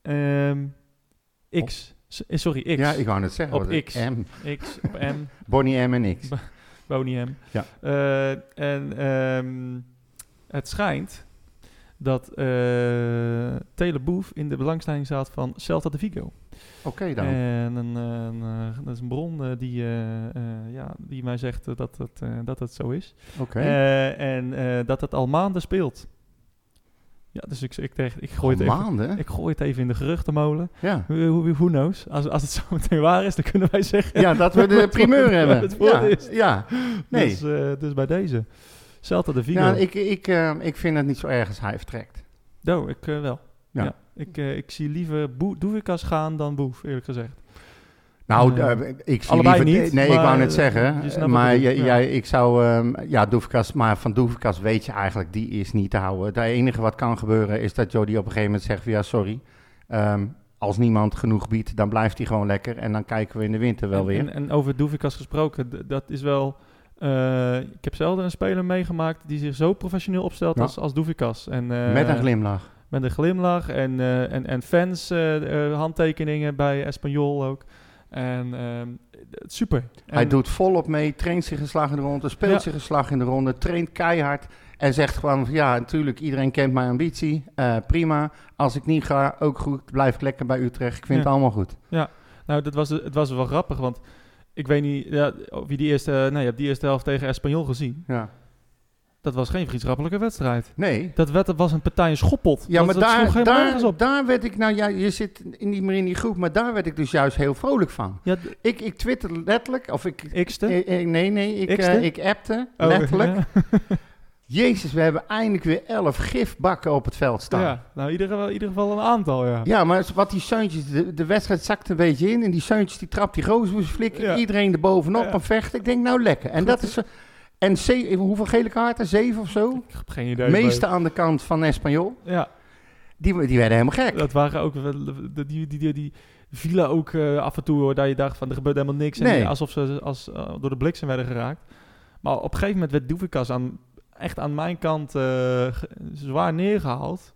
ehm, X. Sorry, X. Ja, ik wou net zeggen. Op het- X. M. X op M. Bonnie M en X. Boney M. Ja. Eh, en ehm, het schijnt dat eh Teleboef in de belangstelling staat van Celta de Vigo. Oké dan. En een, een, eh, dat is een bron die, ja, die mij zegt dat, het, eh, dat het zo is. Oké. En dat het al maanden speelt. Ja, dus ik, ik, tegen, ik, gooi het even, maanden? ik gooi het even in de geruchtenmolen. Ja. Who, who, who knows? Als, als het zo meteen waar is, dan kunnen wij zeggen... ja, dat we de primeur hebben. Ja, is. ja. Nee. Dus, eh, dus bij deze. Celta de Vigo. Ja, ik, ik, eh, ik vind het niet zo erg als hij vertrekt. Oh, ik eh, wel. Ja. Ja. Ik, ik zie liever Boe- Doevikas gaan dan Boef, eerlijk gezegd. Nou, Eh, eh, ik zie liever... niet, Nee, ik wou net eh, zeggen. wat maar ik jij, ja. ik zou... ehm, ja, maar van Doevikas weet je eigenlijk, die is niet te houden. Het enige wat kan gebeuren is dat Jody op een gegeven moment zegt ja, sorry. ehm, als niemand genoeg biedt, dan blijft hij gewoon lekker. En dan kijken we in de winter wel en, weer. En, en over Doevikas gesproken, dat is wel... eh, ik heb zelden een speler meegemaakt die zich zo professioneel opstelt Ja. als, als. En, eh, Met een glimlach. Met een glimlach en, eh, en, en fans, eh, eh, handtekeningen bij Espanyol ook. En ehm, super. Hij doet volop mee, traint zich een slag in de ronde, speelt Ja. zich een slag in de ronde, traint keihard. En zegt gewoon van, ja, natuurlijk, iedereen kent mijn ambitie. eh, prima. Als ik niet ga, ook goed. Blijf ik lekker bij Utrecht. Ik vind Ja. het allemaal goed. Nou, dat was, het was wel grappig, want ik weet niet ja, of je die eerste, nee, je hebt die eerste helft tegen Espanyol gezien. Ja. Dat was geen vriendschappelijke wedstrijd. Nee. Dat werd, was een partij een schoppot. Ja, dat, maar dat daar, daar, op. daar werd ik, nou ja, je zit in die, meer in die groep, maar daar werd ik dus juist heel vrolijk van. Ja, Ik, ik twitter letterlijk, of ik, X'te. eh, eh, nee, nee, ik, eh, ik appte Oh, letterlijk. Ja. Jezus, we hebben eindelijk weer elf gifbakken op het veld staan. Ja, nou in ieder, geval, in ieder geval een aantal, ja. Ja, maar wat die Seuntjes, de, de wedstrijd zakt een beetje in. En die Seuntjes, die trapt die flikken. Ja. Iedereen er bovenop Ja. en vechten. Ik denk, nou lekker. En dat is... En hoeveel gele kaarten? Zeven of zo? Ik heb geen idee. meeste aan de kant van Espanyol. Ja, Die, die werden helemaal gek. dat waren ook... Die, die, die, die vielen ook eh, af en toe, hoor, dat je dacht van, er gebeurt helemaal niks. En Nee. alsof ze als, eh, door de bliksem werden geraakt. Maar op een gegeven moment werd Doevikas aan, echt aan mijn kant eh, zwaar neergehaald.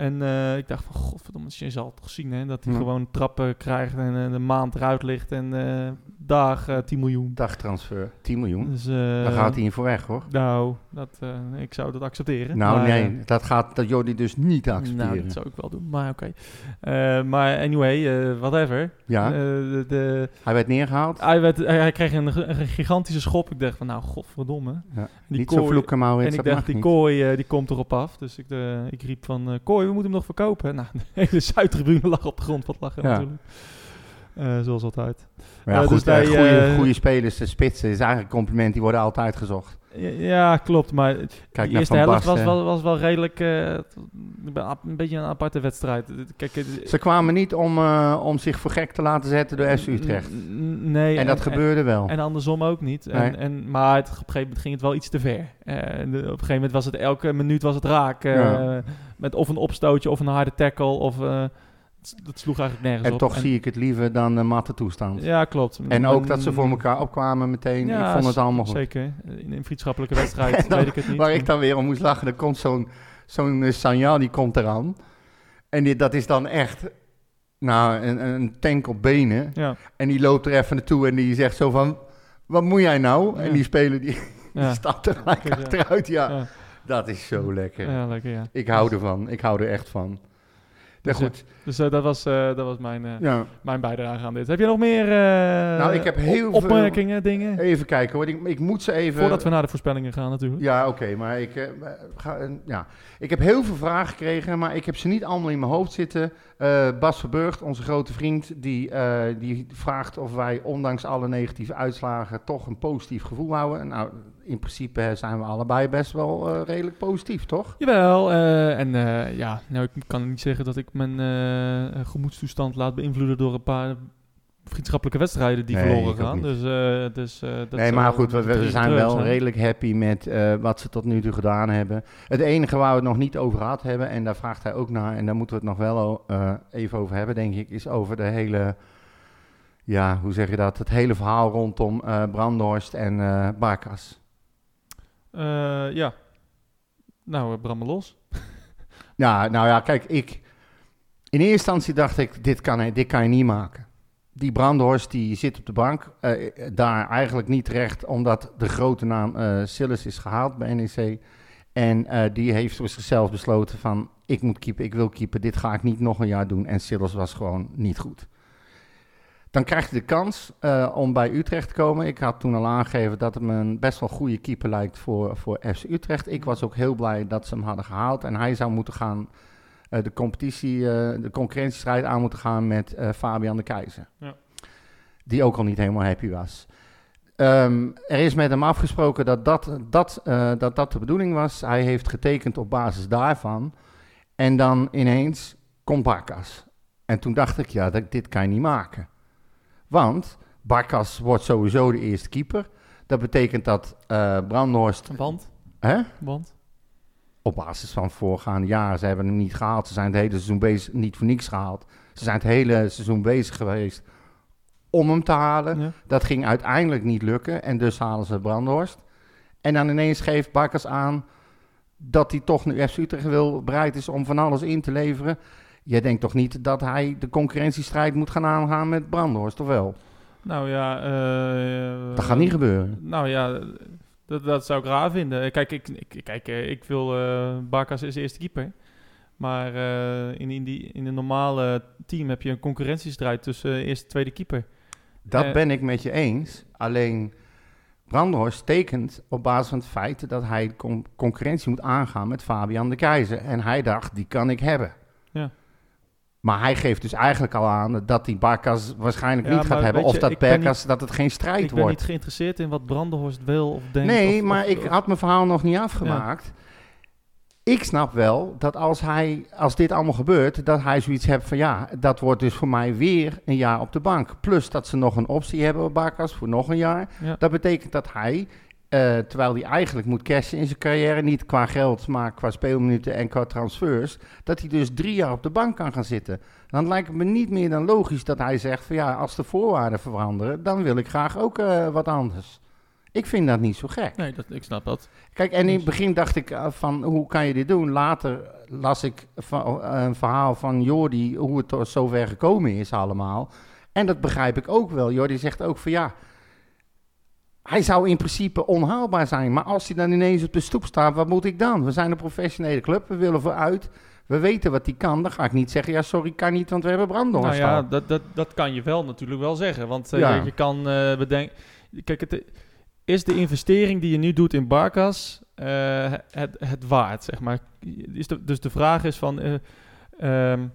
En eh, ik dacht van, godverdomme, je zal het toch zien, hè? Dat hij Ja. gewoon trappen krijgt en eh, een maand eruit ligt en eh dag eh 10 miljoen. Dagtransfer, 10 miljoen. Dus, Daar gaat hij in voor weg, hoor. Nou, dat, eh, ik zou dat accepteren. Nou, maar, nee. eh, Dat gaat dat Jordi dus niet accepteren. nou, dat zou ik wel doen, maar oké. Eh, maar anyway, whatever. ja, de, de- hij werd neergehaald. hij, werd, hij, hij kreeg een, een gigantische schop. Ik dacht van, nou, godverdomme. Ja. Die niet zo kooi- vloeken, Maurits. En ik dacht, die niet. kooi die komt erop af. Dus ik, ik riep van, kooi, we moeten hem nog verkopen. Nou, de hele Zuidtribune lag op de grond. Wat lachen Ja. natuurlijk. Zoals altijd. Maar ja, goed, dus goede spelers, de spitsen, is eigenlijk een compliment. Die worden altijd gezocht. Ja, klopt. Maar Kijk de eerste helft was wel, was wel redelijk... eh, een beetje een aparte wedstrijd. Kijk, Ze kwamen niet om, eh, om zich voor gek te laten zetten door FC Utrecht. Nee. En dat gebeurde wel. En andersom ook niet. En, Nee. en, maar het, op een gegeven moment ging het wel iets te ver. Eh, de- op een gegeven moment was het elke minuut was het raak. Ja. Met of een opstootje of een harde tackle. Of, dat sloeg eigenlijk nergens En op. toch zie ik het liever dan de matte toestand. Ja, klopt. En ook dat ze voor elkaar opkwamen meteen. Ja, ik vond het allemaal goed. Zeker. In een vriendschappelijke wedstrijd En dan- weet ik het niet. Waar ik dan weer om moest lachen, er komt zo'n zo'n eh, Sanja, die komt eraan. En die, dat is dan echt, nou, een, een tank op benen. Ja, En die loopt er even naartoe en die zegt zo van, wat moet jij nou? En die speler die, stapt er gelijk achteruit, ja. ja. Dat is zo lekker. Ja, lekker, ja. Ik hou ervan. Ik hou er echt van. Ja, Dus, eh, goed. Dus eh, dat was, eh, dat was mijn, eh, Ja. mijn bijdrage aan dit. Heb je nog meer eh, Nou, ik heb heel veel- opmerkingen, dingen? Even kijken hoor. Ik, ik moet ze even... Voordat we naar de voorspellingen gaan natuurlijk. Ja, oké, maar ik, eh, ga, eh, ja. ik heb heel veel vragen gekregen, maar ik heb ze niet allemaal in mijn hoofd zitten. Eh, Bas Verburgt, onze grote vriend, die, eh, die vraagt of wij ondanks alle negatieve uitslagen toch een positief gevoel houden. Nou, in principe zijn we allebei best wel eh, redelijk positief, toch? Jawel, eh, en eh, ja, nou, ik kan niet zeggen dat ik mijn gemoedstoestand laat beïnvloeden door een paar vriendschappelijke wedstrijden die Nee, verloren gaan. Dus, dus, dat nee, maar goed, we, zijn wel zijn. redelijk happy met wat ze tot nu toe gedaan hebben. Het enige waar we het nog niet over gehad hebben, en daar vraagt hij ook naar, en daar moeten we het nog wel even over hebben, denk ik, is over de hele, ja, hoe zeg je dat, het hele verhaal rondom Brandhorst en eh Barkas. Eh, ja. Nou, uh, los. Nou ja, kijk, ik, in eerste instantie dacht ik, dit kan, dit kan je niet maken. Die Brandhorst die zit op de bank, eh, daar eigenlijk niet terecht, omdat de grote naam eh Sillis is gehaald bij NEC. En die heeft voor zichzelf besloten van, ik moet keepen, ik wil keepen, dit ga ik niet nog een jaar doen. En Sillis was gewoon niet goed. Dan krijg je de kans eh, om bij Utrecht te komen. Ik had toen al aangegeven dat het me een best wel goede keeper lijkt voor, voor FC Utrecht. Ik was ook heel blij dat ze hem hadden gehaald. En hij zou moeten gaan eh, de competitie, eh, de concurrentiestrijd aan moeten gaan met Fabian de Keizer. Ja. Die ook al niet helemaal happy was. Ehm, er is met hem afgesproken dat dat, dat, dat dat de bedoeling was. Hij heeft getekend op basis daarvan. En dan ineens komt Barkas. En toen dacht ik, ja, dat, dit kan je niet maken. Want Barkas wordt sowieso de eerste keeper. Dat betekent dat eh Brandhorst... Een band. Hè? band. op basis van voorgaande jaren. Ze hebben hem niet gehaald. Ze zijn het hele seizoen bezig, niet voor niks gehaald. Ze zijn het hele seizoen bezig geweest om hem te halen. Ja. Dat ging uiteindelijk niet lukken en dus halen ze Brandhorst. En dan ineens geeft Bakkers aan dat hij toch nu FC Utrecht wil, bereid is om van alles in te leveren. Jij denkt toch niet dat hij de concurrentiestrijd moet gaan aangaan met Brandhorst, of wel? Nou ja... eh, Dat gaat niet gebeuren. Nou ja, dat, dat zou ik raar vinden. Kijk, ik, ik, kijk, eh, ik wil eh Barkas is eerste keeper. Maar eh, in, in, die, in een normale team heb je een concurrentiestrijd tussen eh, eerste en tweede keeper. Dat Eh, ben ik met je eens. Alleen Brandhorst tekent op basis van het feit dat hij con- concurrentie moet aangaan met Fabian de Keizer. En hij dacht, die kan ik hebben. Maar hij geeft dus eigenlijk al aan dat hij Barkas waarschijnlijk Ja, niet gaat hebben. Of dat Barkas, dat het geen strijd ik ben wordt. niet geïnteresseerd in wat Brandenhorst wil of denkt. Nee, of- maar of- ik had mijn verhaal nog niet afgemaakt. Ik snap wel dat als, hij, als dit allemaal gebeurt, dat hij zoiets heeft van ja, dat wordt dus voor mij weer een jaar op de bank. Plus dat ze nog een optie hebben op Barkas voor nog een jaar. Ja. Dat betekent dat hij, eh, terwijl hij eigenlijk moet cashen in zijn carrière, niet qua geld, maar qua speelminuten en qua transfers, dat hij dus drie jaar op de bank kan gaan zitten. Dan lijkt het me niet meer dan logisch dat hij zegt van ja, als de voorwaarden veranderen, dan wil ik graag ook eh, wat anders. Ik vind dat niet zo gek. Nee, dat, ik snap dat. Kijk, en in Dus- het begin dacht ik eh, van, hoe kan je dit doen? Later las ik een verhaal van Jordi, hoe het zover gekomen is allemaal. En dat begrijp ik ook wel. Jordi zegt ook van, ja, hij zou in principe onhaalbaar zijn. Maar als hij dan ineens op de stoep staat, wat moet ik dan? We zijn een professionele club, we willen vooruit. We weten wat hij kan. Dan ga ik niet zeggen, ja, sorry, kan niet, want we hebben Brandhorst Nou ja, dat, dat, dat kan je wel natuurlijk wel zeggen. Want eh, Ja. je, je kan eh bedenken... Kijk, het, is de investering die je nu doet in Barkas eh, het, het waard, zeg maar? Is de, dus de vraag is van... ehm,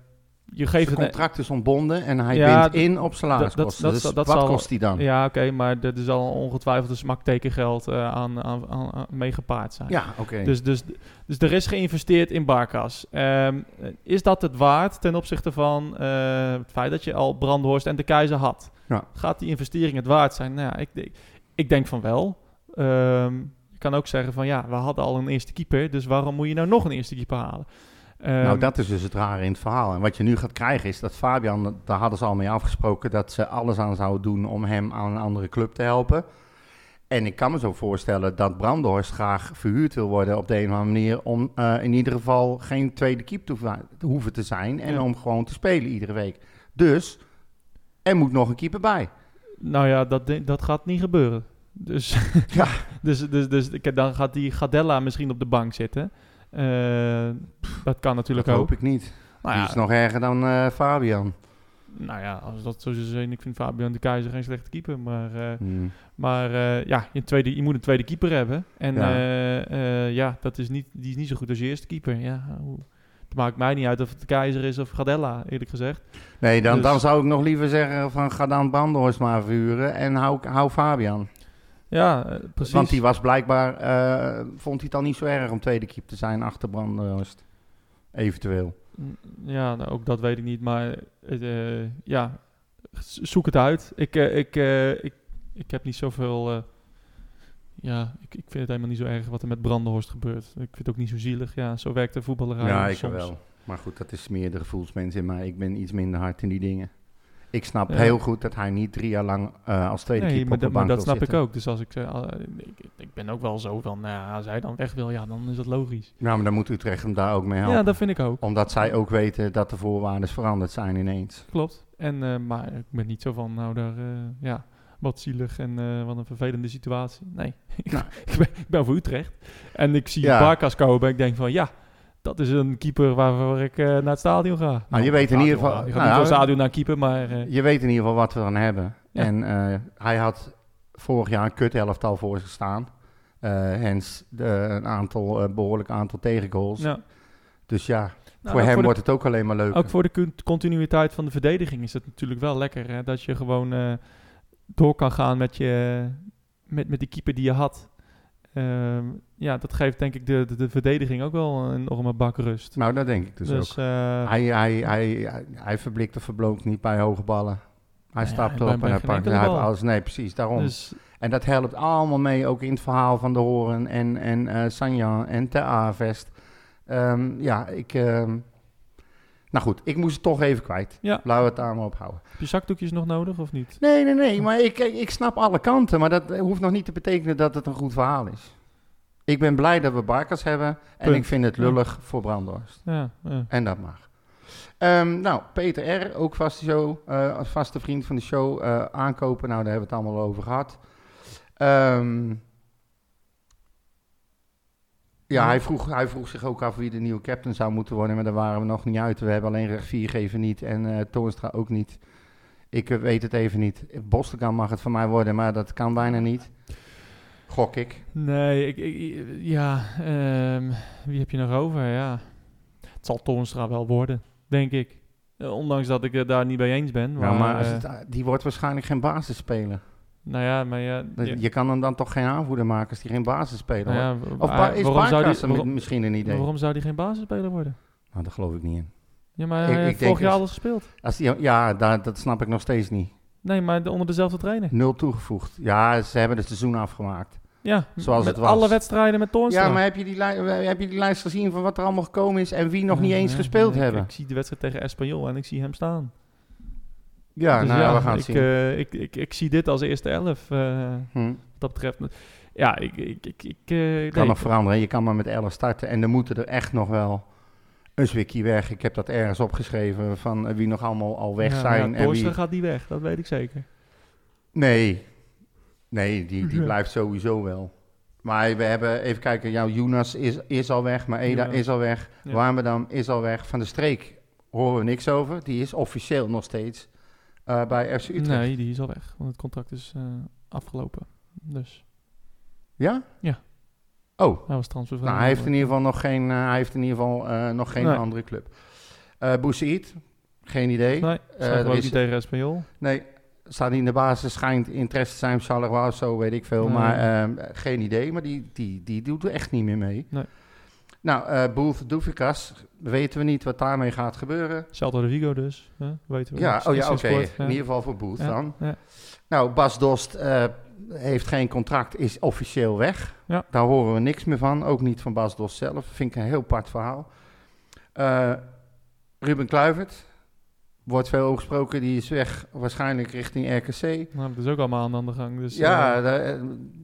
je geeft het... contract is ontbonden en hij Ja, bindt in op salariskosten. dat- dus dat- dat wat zal- kost hij dan? Ja, oké, maar er zal ongetwijfeld een smaktekengeld eh aan, aan, aan, aan mee gepaard zijn. Ja, oké. Dus, dus, dus er is geïnvesteerd in Barkas. Ehm, is dat het waard ten opzichte van eh, het feit dat je al Brandhorst en de Keizer had? Ja. Gaat die investering het waard zijn? Nou ja, ik, ik, ik denk van wel. Ehm, je kan ook zeggen van ja, we hadden al een eerste keeper, dus waarom moet je nou nog een eerste keeper halen? Ehm, nou, dat is dus het rare in het verhaal. En wat je nu gaat krijgen is dat Fabian, daar hadden ze al mee afgesproken, dat ze alles aan zouden doen om hem aan een andere club te helpen. En ik kan me zo voorstellen dat Brandhorst graag verhuurd wil worden op de een of andere manier om eh, in ieder geval geen tweede keeper te, te hoeven te zijn en Ja. om gewoon te spelen iedere week. Dus er moet nog een keeper bij. Nou ja, dat, dat gaat niet gebeuren. Dus, Ja. dus, dus, dus ik- dan gaat die Gadella misschien op de bank zitten. Eh, dat kan natuurlijk Dat ook. hoop ik niet. Nou Die ja, is nog erger dan eh, Fabian. nou ja, als dat zo zou zijn, ik vind Fabian de Keizer geen slechte keeper. Maar, eh, Hmm. maar ja, je, tweede, je moet een tweede keeper hebben. En Ja. ja, ja dat is niet, die is niet zo goed als je eerste keeper. Ja, hoe- het maakt mij niet uit of het de Keizer is of Gadella, eerlijk gezegd. Nee, dan, Dus- dan zou ik nog liever zeggen van ga dan Brandhorst maar vuren en hou, hou Fabian. Ja, eh, precies. Want die was blijkbaar, eh, vond hij het al niet zo erg om tweede keeper te zijn achter Brandhorst. Eventueel. Mm, Ja, nou, ook dat weet ik niet. Maar eh, eh, ja, zoek het uit. Ik, eh, ik, eh, ik, ik heb niet zoveel... eh, ja, ik, ik vind het helemaal niet zo erg wat er met Brandenhorst gebeurt. Ik vind het ook niet zo zielig. Ja, zo werkt de voetballerij ja, ik soms. wel. Maar goed, dat is meer de gevoelsmens in mij. Ik ben iets minder hard in die dingen. Ik snap Ja. heel goed dat hij niet drie jaar lang eh, als tweede Nee, keeper op de dat- maar bank dat snap ik ook. Dus als ik, ah, ik, ik ben ook wel zo van, nou, als hij dan weg wil, ja, dan is dat logisch. Nou, maar dan moet Utrecht hem daar ook mee helpen. Ja, dat vind ik ook. Omdat zij ook weten dat de voorwaarden veranderd zijn ineens. Klopt. En, eh, maar ik ben niet zo van, nou, daar, ja, wat zielig en wat een vervelende situatie. Nee, Nou. ik, ben, ik ben voor Utrecht. En ik zie Ja. Barkas komen en ik denk van, ja, dat is een keeper waarvoor ik eh, naar het stadion ga. Nou, je weet in ieder geval- Je gaat nou, niet het stadion naar keeper, maar... eh, Je weet in ieder geval wat we dan hebben. Ja. En eh, hij had vorig jaar een kut elftal voor zich staan. Hens de, een aantal, eh, behoorlijk aantal tegengoals. ja. Dus ja, Nou, voor ook hem de- wordt het ook alleen maar leuk. Ook voor de continuïteit van de verdediging is het natuurlijk wel lekker. Hè? Dat je gewoon door kan gaan met, je, met, met die keeper die je had. Ehm, ja, dat geeft denk ik de, de, de verdediging ook wel een enorme bak rust. Nou, dat denk ik dus, Dus, ook. eh, Hij, hij, hij, hij, hij verblikt of verblookt niet bij hoge ballen. Hij stapt op en hij pakt alles. Nee, precies, daarom. dus, En dat helpt allemaal mee, ook in het verhaal van de Horen en, en eh Sanjan en Ter Avest. Ehm, ja, ik... ehm, nou goed, ik moest het toch even kwijt. Ja. Laten we het daar maar op houden. heb je zakdoekjes nog nodig of niet? Nee, nee, nee, maar ik, ik snap alle kanten. Maar dat hoeft nog niet te betekenen dat het een goed verhaal is. Ik ben blij dat we Barkers hebben. En Punt. ik vind het lullig voor Brandhorst. Ja, ja. En dat mag. Ehm, nou, Peter R., ook vaste, show, als vaste vriend van de show. eh, aankopen, nou, daar hebben we het allemaal over gehad. Ehm, ja, Ja. hij vroeg, hij vroeg zich ook af wie de nieuwe captain zou moeten worden. Maar daar waren we nog niet uit. We hebben alleen recht viergever niet en Toornstra ook niet. Ik eh, weet het even niet. Bostelkamp mag het van mij worden, maar dat kan bijna niet. Gok ik. Nee, ik, ik- ja, ehm, wie heb je nog over? Ja, het zal Toornstra wel worden, denk ik. Eh, ondanks dat ik het daar niet mee eens ben. Maar, Nou, maar als het, die wordt waarschijnlijk geen basisspeler. Nou ja, maar ja... Ja, Je kan hem dan toch geen aanvoerder maken als die geen basisspeler nou wordt? Of ba- is waarom zou die, waarom, misschien een idee? waarom zou die geen basisspeler worden? Nou, daar geloof ik niet in. Ja, maar Ik- hij heeft vorig jaar alles gespeeld. Als die, ja, daar, dat snap ik nog steeds niet. Nee, maar de- onder dezelfde trainer. Nul toegevoegd. Ja, ze hebben het seizoen afgemaakt. Ja, Zoals met het was. alle wedstrijden met Toornstra. Ja, maar heb je, die heb je die lijst gezien van wat er allemaal gekomen is en wie nog niet eens gespeeld ja, ik- hebben? Ik, zie de wedstrijd tegen Espanyol en ik zie hem staan. Ja, Dus nou, we gaan het ik, zien. eh, ik, ik, ik zie dit als eerste elf. eh, Hm. wat dat betreft. Ja, ik... ik, ik, ik eh, kan nee, nog veranderen. Je kan maar met 11 starten en dan moeten er echt nog wel een zwikkie weg. Ik heb dat ergens opgeschreven van wie nog allemaal al weg ja, zijn. Ja, en wie... gaat niet weg, dat weet ik zeker. Nee, nee die, die Ja. blijft sowieso wel. Maar we hebben, even kijken, jouw Jonas is, is al weg, maar Eda is al weg, Ja. Warmerdam is al weg. Van de Streek horen we niks over. Die is officieel nog steeds eh, bij FC Utrecht. Nee, die is al weg, want het contract is eh, afgelopen. Dus Ja? Ja. Oh, hij was transfervrij. nou, hij heeft in ieder geval nog geen, eh, hij heeft in ieder geval, nog geen Nee. andere club. Boussaïd, geen idee. Nee, uh, er is- niet tegen Espanyol. Nee, staat niet in de basis, schijnt interesse te zijn, of zo, weet ik veel. Nee. Maar ehm, geen idee, maar die, die, die doet er echt niet meer mee. Nee. Nou, eh Boef Doefikas, weten we niet wat daarmee gaat gebeuren. Celta de Vigo dus, hè? weten we. Ja, oh ja, oké. In ieder geval voor Boef Ja, dan. ja. Nou, Bas Dost eh, heeft geen contract, is officieel weg. Daar horen we niks meer van, ook niet van Bas Dost zelf. Vind ik een heel apart verhaal. Eh, Ruben Kluivert, wordt veel over gesproken, die is weg, waarschijnlijk richting RKC. Nou, dat is ook allemaal aan de gang. Dus, ja, eh,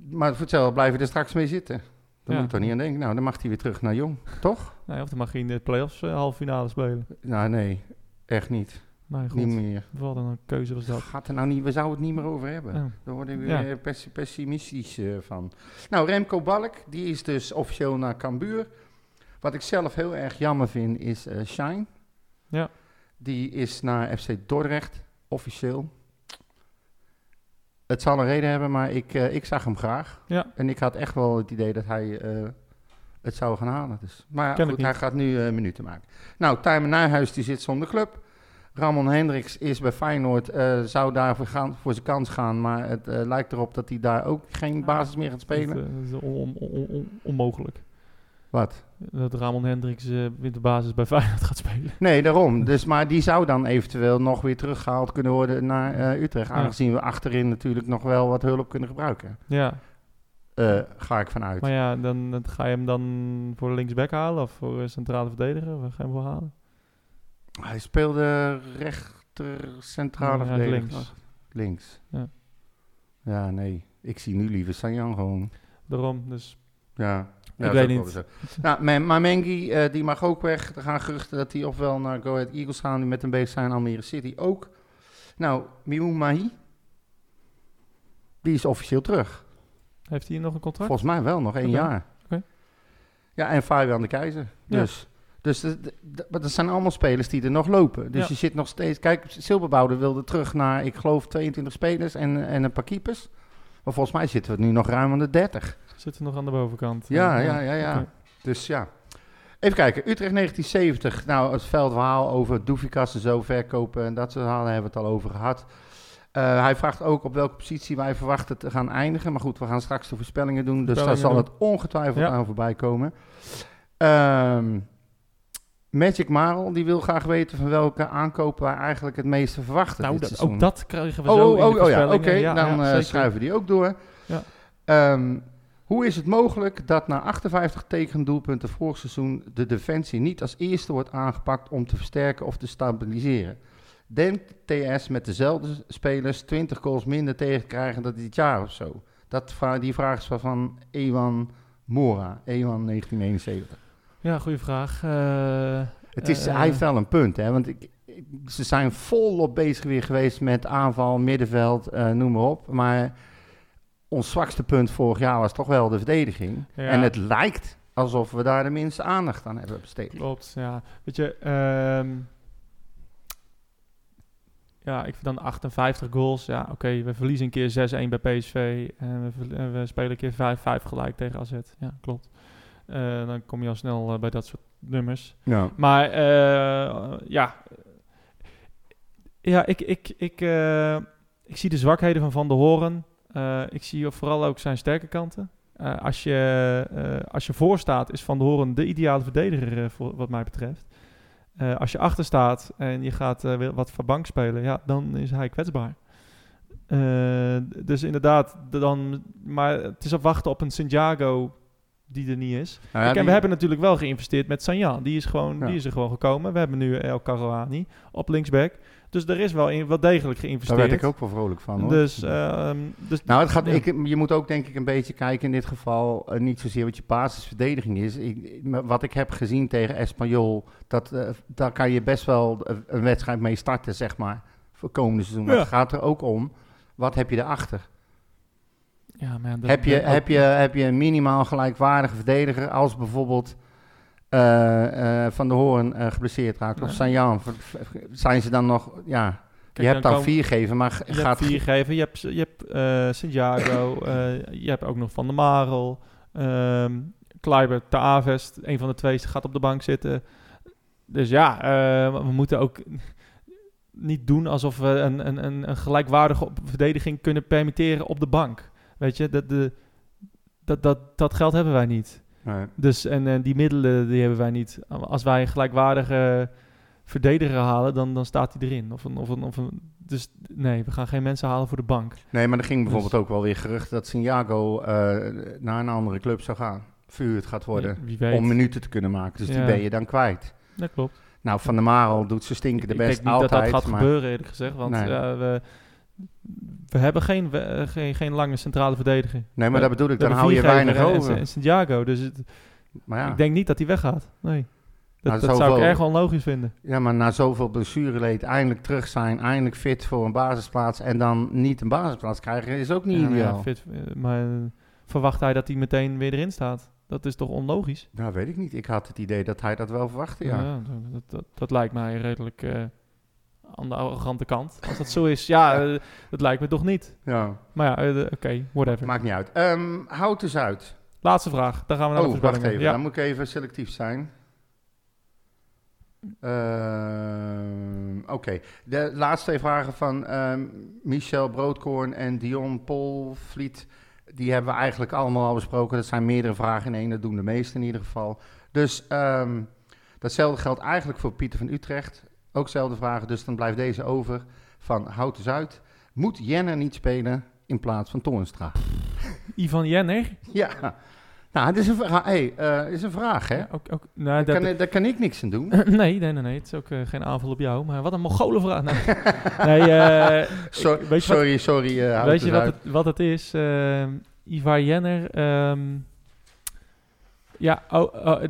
maar voor hetzelfde blijven er straks mee zitten. Ja. moet ik toch niet aan denken. Nou, dan mag hij weer terug naar Jong, toch? nee, of dan mag je in de play-offs eh, halve finale spelen. Nou, nee, echt niet. Niet meer. wat een keuze was dat. Gaat er nou niet, we zouden het niet meer over hebben. Oh. Daar worden we Ja. weer pessi- pessimistisch eh, van. Nou, Remco Balk, die is dus officieel naar Cambuur. Wat ik zelf heel erg jammer vind, is eh Shine. Ja. Die is naar FC Dordrecht, officieel. Het zal een reden hebben, maar ik, eh, ik zag hem graag. Ja. En ik had echt wel het idee dat hij eh, het zou gaan halen. Dus. Maar ja, goed, hij gaat nu eh, minuten maken. Nou, Tijmen Nijhuis die zit zonder club. Ramon Hendricks is bij Feyenoord, zou daar voor, gaan, voor zijn kans gaan. Maar het lijkt erop dat hij daar ook geen basis meer gaat spelen. Dat, is on- on- on- on- onmogelijk. Wat? Dat Ramon Hendricks eh weer de basis bij Feyenoord gaat spelen. Nee, daarom. Dus, maar die zou dan eventueel nog weer teruggehaald kunnen worden naar eh, Utrecht. Ja. Aangezien we achterin natuurlijk nog wel wat hulp kunnen gebruiken. Ja, Eh, ga ik vanuit. maar ja, dan dan ga je hem dan voor linksback halen of voor centrale verdediger? Waar ga je hem voor halen? Hij speelde rechter centrale Ja, verdediger. links. Links. Ja. Ja, nee. Ik zie nu liever Sanjan gewoon. Daarom, dus Ja. Ja, Ik dat weet niet. Nou, maar maar Mengi, eh, die mag ook weg. Er gaan geruchten dat hij ofwel naar Go Ahead Eagles gaan, die met hem bezig zijn, Almere City ook. Nou, Miou Mahi, die is officieel terug. heeft hij nog een contract? Volgens mij wel, nog één jaar. oké. Ja, en Fabian de Keizer. Ja. Dus, dus maar dat zijn allemaal spelers die er nog lopen. Dus Ja. je zit nog steeds... Kijk, Silberbouwer wilde terug naar, ik geloof, 22 spelers en, en een paar keepers. Maar volgens mij zitten we nu nog ruim aan de 30. Zitten nog aan de bovenkant. Ja, Eh, ja, ja, ja. Dus ja. Even kijken, Utrecht 1970. Nou, het veldverhaal over Doefikas en zo verkopen en dat soort verhalen hebben we het al over gehad. Eh, hij vraagt ook op welke positie wij verwachten te gaan eindigen. Maar goed, we gaan straks de voorspellingen doen. Dus daar zal het ongetwijfeld Ja. aan voorbij komen. Ehm, Magic Marel, die wil graag weten van welke aankopen wij eigenlijk het meeste verwachten Nou, dit seizoen. ook dat krijgen we Oh, zo oh, in de oh ja, oké. Dan eh, schuiven we die ook door. Ja. Ehm, hoe is het mogelijk dat na 58 tegendoelpunten vorig seizoen de defensie niet als eerste wordt aangepakt om te versterken of te stabiliseren? Denkt TS met dezelfde spelers 20 goals minder tegen te krijgen dan dit jaar of zo? Dat, die vraag is van Ewan Mora, Ewan 1971. Ja, goede vraag. Eh, Het is, Eh, hij heeft wel een punt, hè? Want ik, ik- ze zijn volop bezig weer geweest met aanval, middenveld, eh, noem maar op. Maar ons zwakste punt vorig jaar was toch wel de verdediging. Ja. En het lijkt alsof we daar de minste aandacht aan hebben besteed. Klopt, ja. Weet je, ehm, ja, ik vind dan 58 goals. Ja, oké, we verliezen een keer 6-1 bij PSV en we, we spelen een keer 5-5 gelijk tegen AZ. Ja, klopt. Eh, dan kom je al snel eh, bij dat soort nummers. Ja. Maar eh, ja, ja, ik, ik, ik, ik zie de zwakheden van Van der Horen. Eh, ik zie vooral ook zijn sterke kanten. Eh, als, je, eh, als je voor staat, is Van der Horen de ideale verdediger, voor, wat mij betreft. Als je achter staat en je gaat wat van bank spelen, ja, dan is hij kwetsbaar. Dus inderdaad, de- dan, maar het is afwachten op een Santiago die er niet is. Nou ja, Kijk, en we hebben natuurlijk wel geïnvesteerd met Sanjan. Die is, gewoon, Ja. die is er gewoon gekomen. We hebben nu El Karouani op linksback. Dus er is wel, in, wel degelijk Daar geïnvesteerd. werd ik ook wel vrolijk van, hoor. Dus, ehm, dus Nou, het gaat, ja. ik, je moet ook denk ik een beetje kijken in dit geval. eh, niet zozeer wat je basisverdediging is. Ik, wat ik heb gezien tegen Espanyol, dat, eh, daar kan je best wel een- een wedstrijd mee starten, zeg maar. Voor komende seizoen. Maar Ja. het gaat er ook om, wat heb je erachter? ja, man, dat- heb, je, dat- heb, je, heb je een minimaal gelijkwaardige verdediger als bijvoorbeeld eh, eh, Van der Hoorn eh, geblesseerd raakt? Of Nee. Sanjan? Zijn ze dan nog... Ja, Kijk, je hebt dan vier geven, maar Je gaat... hebt vier geven. Je hebt, je hebt eh Santiago. eh, je hebt ook nog Van der Marel. ehm Kleiber, Ter Avest. Een van de twee gaat op de bank zitten. Dus ja, eh, we moeten ook niet doen alsof we een, een, een, een gelijkwaardige verdediging kunnen permitteren op de bank. Weet je, dat, de, dat, dat, dat geld hebben wij niet. Nee. Dus, en eh, die middelen die hebben wij niet. Als wij een gelijkwaardige verdediger halen, dan, dan staat hij erin. Of een, of een, of een, dus nee, we gaan geen mensen halen voor de bank. Nee, maar er ging Dus- bijvoorbeeld ook wel weer gerucht dat Santiago eh, naar een andere club zou gaan. Verhuurd gaat worden. Wie weet. om minuten te kunnen maken. Dus die ben je dan kwijt. dat klopt. Nou, Van der Marel doet ze stinkende ik best denk niet altijd. dat dat gaat maar, gebeuren, eerlijk gezegd. Want Nee. ja, we, we hebben geen, we- eh, geen, geen lange centrale verdediger. Nee, maar we- dat bedoel ik. Dan hou je weinig en- over. En Santiago, dus het, maar ja. ik denk niet dat hij weggaat. Nee. Dat, Nou, zou ik erg wel logisch vinden. Ja, maar na zoveel blessureleed eindelijk terug zijn, eindelijk fit voor een basisplaats en dan niet een basisplaats krijgen, is ook niet Ja, maar ja, ideaal. fit, eh, maar eh, verwacht hij dat hij meteen weer erin staat? Dat is toch onlogisch? Nou, weet ik niet. Ik had het idee dat hij dat wel verwachtte, ja. dat, dat, dat lijkt mij redelijk aan de arrogante kant. Als dat zo is, ja, eh, dat lijkt me toch niet. Ja, Maar ja, eh, oké, whatever. maakt niet uit. Ehm Hout eens uit. Laatste vraag, dan gaan we naar de Oh, wacht even. Ja. Dan moet ik even selectief zijn. Ehm, Oké, de laatste twee vragen van ehm, Michel Broodkoorn en Dion Polvliet, die hebben we eigenlijk allemaal al besproken. Dat zijn meerdere vragen in één, dat doen de meesten in ieder geval. Dus datzelfde geldt eigenlijk voor Pieter van Utrecht. Ook dezelfde vragen, dus dan blijft deze over van Houten Zuid. Moet Jenner niet spelen in plaats van Toornstra? Ivan Jenner? Ja, nou, het is een, hey, eh, is een vraag, hè? Ja, ook, ook, nou, Daar dat, kan, daar kan ik niks aan doen. nee, nee, nee, nee, het is ook eh, geen aanval op jou. Maar wat een mogole vraag. Nee, nee eh, So- ik- weet je wat- sorry, sorry. eh, Weet je wat het, wat het is? Ehm Ivar Jenner. ehm, ja, oh, oh,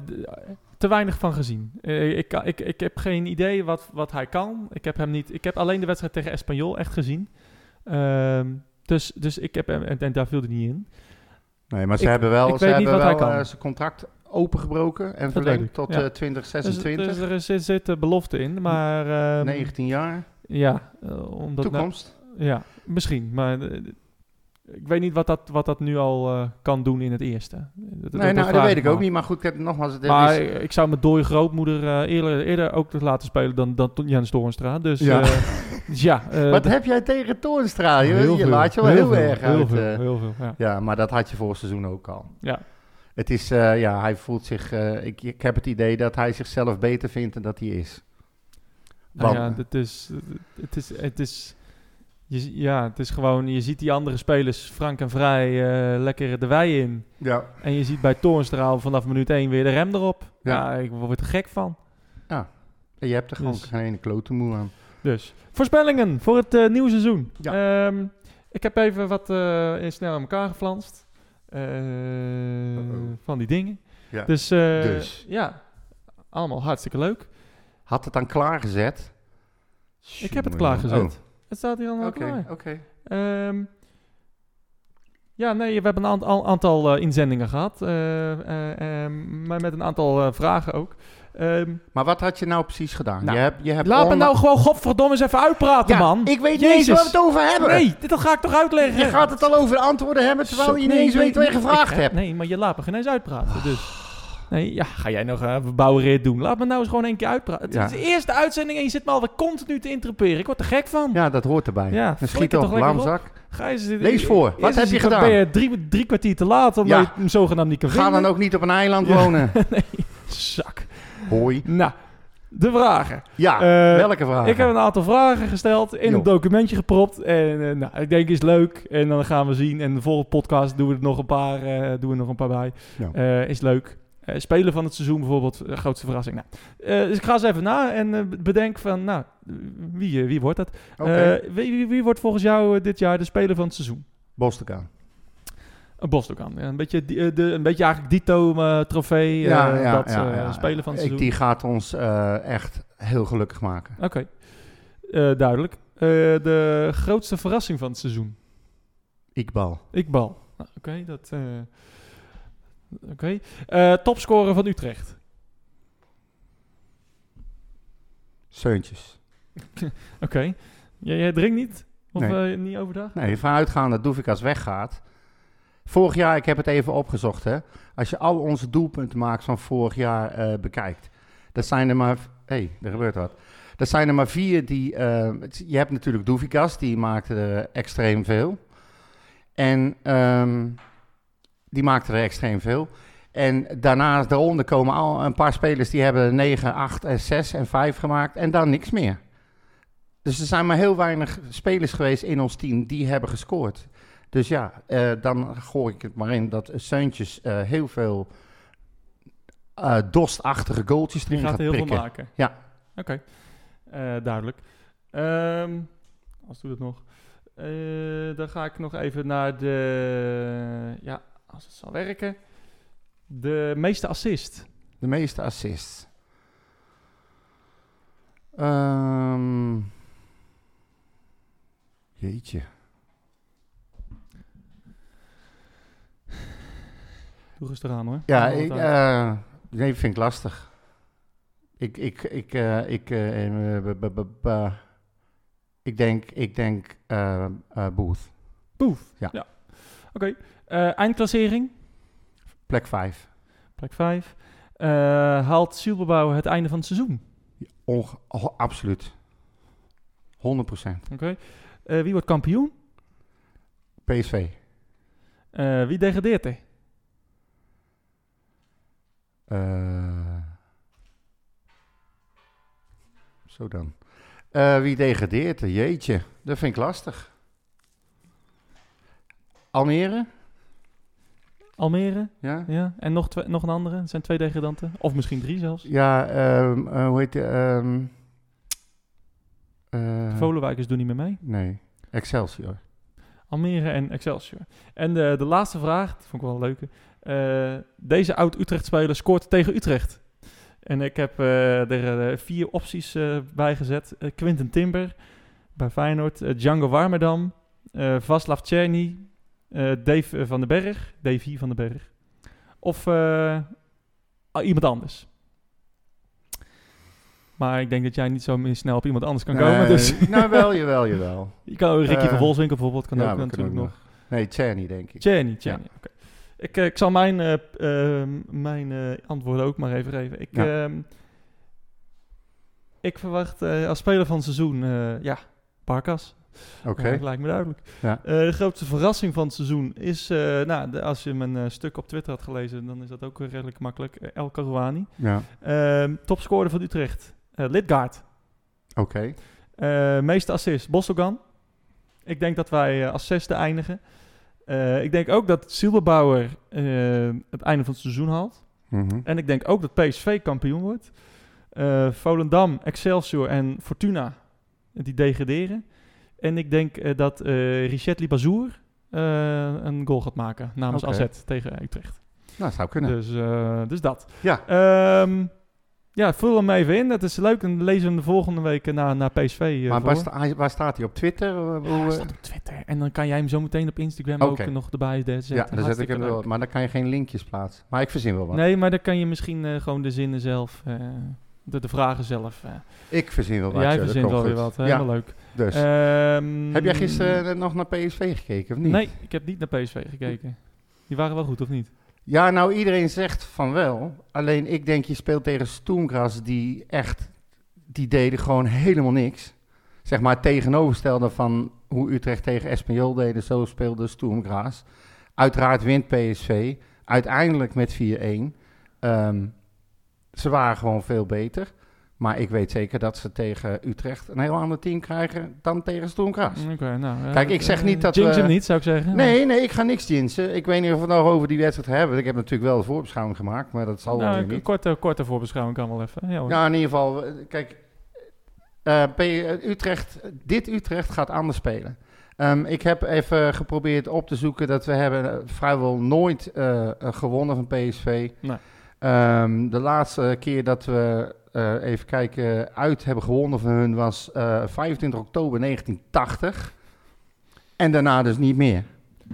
te weinig van gezien. Eh, ik, ik, ik heb geen idee wat, wat hij kan. Ik heb, hem niet, ik heb alleen de wedstrijd tegen Espanyol echt gezien. Ehm, dus, dus ik heb hem, en, en daar viel hij niet in. Nee, maar ze Ik- hebben wel, ze hebben wel eh, zijn contract opengebroken en verlengd tot ja. eh, Dus, 2026. dus er zit, zit de belofte in, maar... ehm, 19 jaar. Ja, omdat... nou- Toekomst. ja, misschien, maar... eh, ik weet niet wat dat, wat dat nu al eh, kan doen in het eerste. Dat, nee, nou, dat weet ik ook niet. Maar goed, ik heb nogmaals... Het Maar is, ik zou mijn dode grootmoeder eh, eerder, eerder ook laten spelen dan, dan Jens Toornstra. Dus Ja. ja, dus ja eh, wat dat- heb jij tegen Toornstra? Je, heel je veel, laat je wel heel, erg heel uit. Veel, eh. heel veel, ja. ja, maar dat had je vorig seizoen ook al. ja. Het is, eh, ja, hij voelt zich... eh, ik, ik heb het idee dat hij zichzelf beter vindt dan dat hij is. Nou ja, het is, het is, het is, je, ja, het is gewoon, je ziet die andere spelers frank en vrij eh, lekker de wei in. Ja. En je ziet bij Toornstra vanaf minuut 1 weer de rem erop. Ja. Ja, ik word er gek van. En je hebt er gewoon Dus- geen klote moe aan. Dus, voorspellingen voor het eh, nieuwe seizoen. Ja. Ehm, ik heb even wat in snel aan elkaar geflanst. Van die dingen. Ja. Dus, Dus. ja, allemaal hartstikke leuk. Had het dan klaargezet? Ik heb het klaargezet. oh. Het staat hier allemaal Oké, klaar. oké. Ehm, ja, nee, we hebben een aant- al- aantal eh, inzendingen gehad. eh, eh, ehm, maar met een aantal vragen ook. Ehm, Maar wat had je nou precies gedaan? Nou, je hebt, je hebt laat me nou gewoon godverdomme eens even uitpraten, Ja, man. Ik weet niet eens waar we het over hebben. Nee, dit dat ga ik toch uitleggen. Je gaat het al over de antwoorden hebben terwijl Zo, je niet nee, eens weet wat je gevraagd hebt. Nee, maar je laat me geen eens uitpraten. Dus. Nee, ja, ga jij nog een verbouwereerd doen? Laat me nou eens gewoon één keer uitpraten. Het is de eerste uitzending en je zit me alweer continu te interpreteren. Ik word er gek van. Ja, dat hoort erbij. Ja, een schiet op, toch lamzak. Ga eens, Lees voor. Wat heb je gedaan? Ben je drie, drie kwartier te laat omdat Ja. je hem zogenaamd niet kan Ga vinden? dan ook niet op een eiland wonen. Zak. Hoi. Nou, de vragen. Ja, Eh, welke vraag? Ik heb een aantal vragen gesteld, in Jo. een documentje gepropt. En eh, nou, ik denk is leuk. En dan gaan we zien. En de volgende podcast doen we er nog een paar, eh, doen we nog een paar bij. Eh, is leuk. Eh, spelen van het seizoen bijvoorbeeld, eh, grootste verrassing. Nou, eh, dus ik ga eens even na en bedenk van, nou, wie, wie wordt dat? Wie, wie, wie wordt volgens jou dit jaar de speler van het seizoen? Bostokan. Een Bosdokan. Ja, een, beetje, die- de, een beetje eigenlijk Dito-trofee. Ja, ja, dat ja, spelen van het Ik, seizoen. die gaat ons echt heel gelukkig maken. Oké, duidelijk. De grootste verrassing van het seizoen? Ikbal. Ikbal. Nou, Oké, dat... Oké. Eh, topscorer van Utrecht? Seuntjes. Oké. Jij, jij drinkt niet? Of Nee. eh, niet overdag? Nee, vanuitgaan dat Doevikas weggaat. Vorig jaar, ik heb het even opgezocht, hè. Als je al onze doelpunten maakt van vorig jaar eh, bekijkt. Dat zijn er maar... Hé, hey, er gebeurt wat. Dat zijn er maar vier die... je hebt natuurlijk Doevikas, die maakte er extreem veel. En ehm, die maakte er extreem veel. En daarnaast, daaronder komen al een paar spelers die hebben 9, 8, en 6 en 5 gemaakt. En dan niks meer. Dus er zijn maar heel weinig spelers geweest in ons team die hebben gescoord. Dus ja, eh, dan gooi ik het maar in dat Seuntjes eh, heel veel eh dostachtige goaltjes erin gaat gaat heel prikken. veel maken. Ja. Oké. Duidelijk. Ehm als doe dat nog. Dan ga ik nog even naar de... Ja, als het zal werken. De meeste assist. De meeste assists. Ehm, jeetje. Doe rustig aan hoor. Ja, ik, eh, nee, vind ik lastig. Ik, ik, ik, eh, ik, eh, ik denk, ik denk Booth. Boef. Ja. Oké. Eh, eindklassering. Plek 5. Plek 5. haalt Zielbebouw het einde van het seizoen? Onge- oh, absoluut. 100%. Oké. Eh, wie wordt kampioen? PSV. Eh, wie degradeert er? Eh, zo dan. Eh, wie degradeert er? Jeetje, dat vind ik lastig. Almere? Almere? Ja? Ja. En nog, twee, nog een andere? Het zijn twee degradanten. Of misschien drie zelfs. Ja, ehm, eh, hoe heet die? ehm, eh, Volenwijkers doen niet meer mee. Nee, Excelsior. Almere en Excelsior. En de, de laatste vraag, dat vond ik wel een leuke. Eh, deze oud-Utrecht-speler scoort tegen Utrecht. En ik heb eh, er eh, vier opties eh bij gezet. Eh, Quinten Timber bij Feyenoord. eh, Django Warmerdam. eh Vaslav Czerny. Eh, Dave eh, van den Berg. Davy van den Berg. Of eh, ah, iemand anders. Maar ik denk dat jij niet zo snel op iemand anders kan komen. Dus nou, wel, jawel, jawel. je kan ook Ricky van Volswinkel bijvoorbeeld. Kan ja, ook natuurlijk nog. Nee, Czerny, denk ik. Jenny. oké. Ik, ik zal mijn, eh, p- eh, mijn antwoorden ook maar even geven. Ik, Ja. ehm, ik verwacht als speler van het seizoen, ja, Barkas. Oké. Ja, lijkt me duidelijk. Ja. Eh, de grootste verrassing van het seizoen is, eh, nou, de- als je mijn eh, stuk op Twitter had gelezen, dan is dat ook redelijk makkelijk. El Karouani. Ja, Ehm topscorer van Utrecht, Lidgaard. oké. Meeste assist, Bosselgan. Ik denk dat wij als zesde eindigen. Ik denk ook dat Silberbauer het einde van het seizoen haalt. Mhm. En ik denk ook dat PSV kampioen wordt. Volendam, Excelsior en Fortuna, die degraderen. En ik denk eh, dat eh Richet Libazour eh, een goal gaat maken namens. AZ tegen Utrecht. Nou, zou kunnen. Dus, dus dat. Ja. Ehm, ja, vul hem even in. Dat is leuk. En lezen we hem de volgende week naar, naar PSV. maar waar, sta- waar staat hij op Twitter? Ja, hij staat op Twitter. En dan kan jij hem zo meteen op Instagram ook nog erbij zetten. ja, dan zet ik hem wel. Maar dan kan je geen linkjes plaatsen. Maar ik verzin wel wat. Nee, maar dan kan je misschien gewoon de zinnen zelf, de, de vragen zelf. eh. Ik verzin wel wat. jij dat verzint wel weer wat. Ja, Helemaal leuk. dus. Ehm, Heb jij gisteren eh, nog naar PSV gekeken of niet? Nee, ik heb niet naar PSV gekeken. Die waren wel goed, of niet? Ja, nou iedereen zegt van wel. Alleen ik denk je speelt tegen Stoemgras die echt, die deden gewoon helemaal niks. Zeg maar tegenovergestelde van hoe Utrecht tegen Espanyol deden, zo speelde Stoemgras. Uiteraard wint PSV, uiteindelijk met 4-1. Ehm, ze waren gewoon veel beter. Maar ik weet zeker dat ze tegen Utrecht een heel ander team krijgen dan tegen Stoemgras. Oké, nou. eh, Kijk, ik zeg eh, niet dat we- hem niet, zou ik zeggen. Nee, nee, ik ga niks jinxen. Ik weet niet of we het nog over die wedstrijd hebben. Ik heb natuurlijk wel de voorbeschouwing gemaakt, maar dat zal wel Nou, een niet. korte, korte voorbeschouwing kan wel even. Ja, hoor. Ja, in ieder geval, eh, kijk, eh, eh, Utrecht, dit Utrecht gaat anders spelen. Ehm, ik heb even geprobeerd op te zoeken dat we hebben eh, vrijwel nooit eh, eh, gewonnen van PSV. Nee. Ehm, de laatste keer dat we, eh, even kijken, uit hebben gewonnen van hun was eh 25 oktober 1980. En daarna dus niet meer.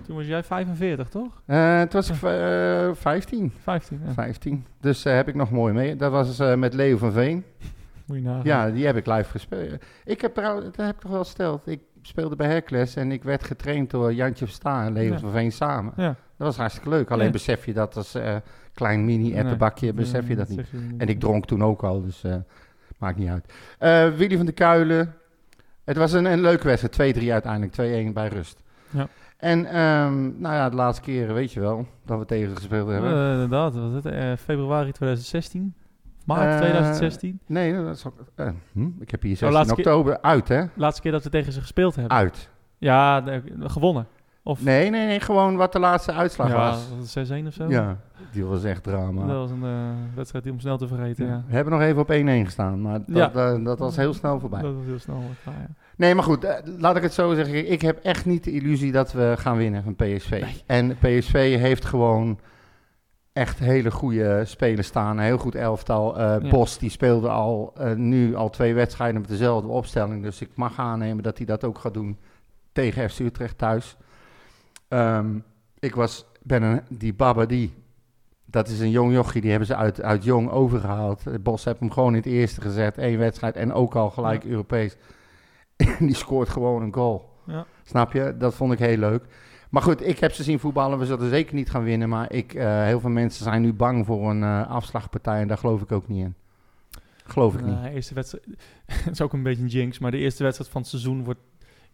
Toen was jij 45, toch? Eh het was eh 15. 15. Ja. 15. Dus eh, heb ik nog mooi mee. Dat was eh, met Leo van Veen. Moet je nagaan. Ja, die heb ik live gespeeld. Ik heb trouwens, dat heb ik toch wel gesteld. Ik speelde bij Hercules en ik werd getraind door Jantje Verstaan en Leo Ja. van Veen samen. Ja. Dat was hartstikke leuk. Alleen Ja. besef je dat als eh, klein mini ettenbakje, besef je dat niet. zeg je niet. En ik dronk toen ook al, dus eh, maakt niet uit. Eh, Willy van der Kuilen. Het was een, een leuke wedstrijd. 2-3 uiteindelijk. 2-1 bij rust. Ja. En ehm, nou ja, de laatste keren weet je wel dat we tegen gespeeld hebben. Eh, inderdaad, was het? Februari 2016? Maart Eh, 2016? Nee, dat is ook, hm, ik heb hier Oh, 16 laatste keer- oktober uit, hè? Laatste keer dat we tegen ze gespeeld hebben. Uit. Ja, de- gewonnen. Of Nee, nee, nee, gewoon wat de laatste uitslag ja, was. het 6-1 of zo? Ja, die was echt drama. Dat was een eh, wedstrijd die om snel te vergeten, ja. We hebben nog even op 1-1 gestaan, maar dat, Ja. eh, dat was heel snel voorbij. Dat was heel snel. ja. Nee, maar goed, eh, laat ik het zo zeggen. Ik heb echt niet de illusie dat we gaan winnen van PSV. En PSV heeft gewoon echt hele goede spelers staan. Een heel goed elftal. Ja. Bos die speelde al, nu al twee wedstrijden met dezelfde opstelling. Dus ik mag aannemen dat hij dat ook gaat doen tegen FC Utrecht thuis. Ehm, ik was, ben een, die Baba die. Dat is een jong jochie, die hebben ze uit, uit jong overgehaald. Het Bos heeft hem gewoon in het eerste gezet. één wedstrijd en ook al gelijk Ja. Europees. En die scoort gewoon een goal. Ja. Snap je? Dat vond ik heel leuk. Maar goed, ik heb ze zien voetballen. We zullen zeker niet gaan winnen. Maar ik, eh, heel veel mensen zijn nu bang voor een eh, afslagpartij. En daar geloof ik ook niet in. Geloof ik niet. Eerste wedstrijd, het is ook een beetje een jinx, maar de eerste wedstrijd van het seizoen wordt,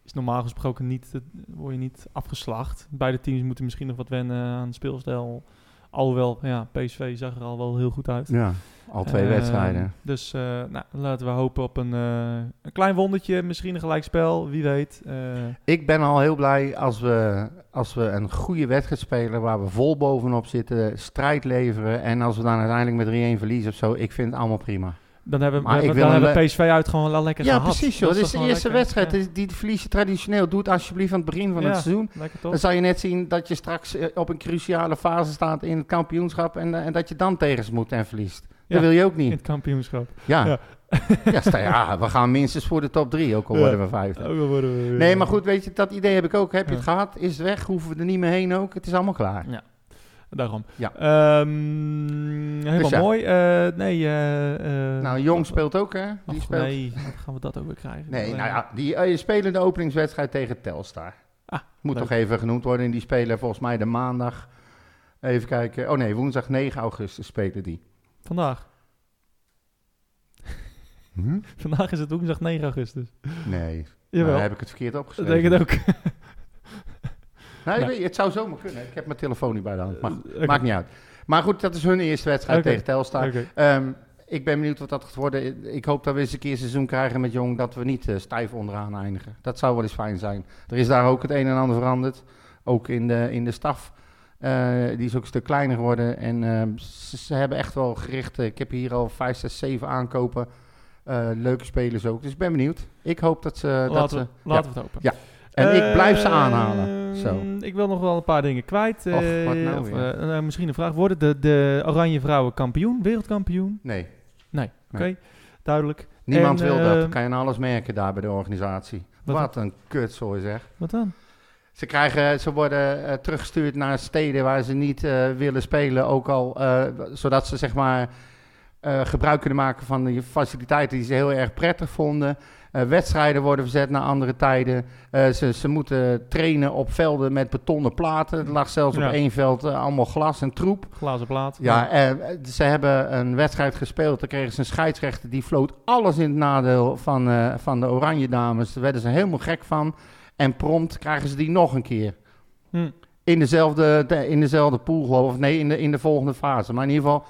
is normaal gesproken niet, word je niet afgeslacht. Beide teams moeten misschien nog wat wennen aan het speelstijl. Alhoewel, ja, PSV zag er al wel heel goed uit. Ja, al twee Eh, wedstrijden. Dus eh, nou, laten we hopen op een, eh, een klein wondertje, misschien een gelijkspel, wie weet. Eh, Ik ben al heel blij als we, als we een goede wedstrijd spelen. Waar we vol bovenop zitten. Strijd leveren. En als we dan uiteindelijk met 3-1 verliezen of zo. Ik vind het allemaal prima. Dan hebben we, dan wil hebben le- PSV uit gewoon al lekker ja, gehad. precies joh. Dat is de eerste lekker? wedstrijd. Ja, Die, die verlies je traditioneel. Doe het alsjeblieft aan het begin van Ja. het seizoen. Dan zal je net zien dat je straks eh, op een cruciale fase staat in het kampioenschap. En, eh, en dat je dan tegen ze moet en verliest. Ja, Dat wil je ook In niet. het kampioenschap. Ja. Ja. Ja. sta- ja, we gaan minstens voor de top drie, ook al Ja. worden we vijfde. Ook al worden we weer- Nee, maar goed, weet je, dat idee heb ik ook. Heb je Ja. het gehad? Is het weg? Hoeven we er niet meer heen ook? Het is allemaal klaar. Daarom. Ja. Ehm, helemaal Dus ja. mooi. Eh, nee, eh, eh, Nou, Jong speelt ook, hè? Die Och, speelt. nee, gaan we dat ook weer krijgen? Nee, nou ja, die spelen de openingswedstrijd tegen Telstar. Ah, Moet leuk. toch even genoemd worden. En die spelen volgens mij de maandag. Even kijken. Oh nee, woensdag 9 augustus spelen die. Vandaag. Hm? Vandaag is het woensdag 9 augustus. Nee, Jawel, dan heb ik het verkeerd dat opgeschreven. denk ik het ook. Nee, Nou. weet je, het zou zomaar kunnen. Ik heb mijn telefoon niet bij de hand. Oké. maakt niet uit. Maar goed, dat is hun eerste wedstrijd tegen Telstar. Ehm, ik ben benieuwd wat dat gaat worden. Ik hoop dat we eens een keer een seizoen krijgen met Jong dat we niet eh, stijf onderaan eindigen. Dat zou wel eens fijn zijn. Er is daar ook het een en ander veranderd. Ook in de, in de staf. Eh, die is ook een stuk kleiner geworden. En ehm, ze, ze hebben echt wel gericht. eh, ik heb hier al 5, 6, 7 aankopen. Eh, leuke spelers ook. Dus ik ben benieuwd. Ik hoop dat ze. dat laten ze we, laten we het hopen. Ja. En ik blijf ze Eh, aanhalen. Zo. Ik wil nog wel een paar dingen kwijt. Och, eh, wat nou of, eh, nou, misschien een vraag. Worden de, de Oranje Vrouwen kampioen? Wereldkampioen? Nee. Nee. Oké, Nee. duidelijk. Niemand En, wil eh, dat. Kan je aan alles merken daar bij de organisatie. Wat- Wat, een kutzooi zeg. Wat dan? Ze, krijgen, ze worden eh, teruggestuurd naar steden waar ze niet eh, willen spelen. Ook al, eh, zodat ze zeg maar eh, gebruik kunnen maken van die faciliteiten die ze heel erg prettig vonden. Eh, wedstrijden worden verzet naar andere tijden. Eh, ze, ze moeten trainen op velden met betonnen platen. Er lag zelfs Ja. op één veld eh, allemaal glas en troep. Glazen plaat. Ja, ze hebben een wedstrijd gespeeld. Daar kregen ze een scheidsrechter die floot alles in het nadeel van, van de Oranje Dames. Daar werden ze helemaal gek van. En prompt krijgen ze die nog een keer. Hm. In dezelfde, de- in dezelfde pool, geloof ik. Of nee, in de, in de volgende fase. Maar in ieder geval,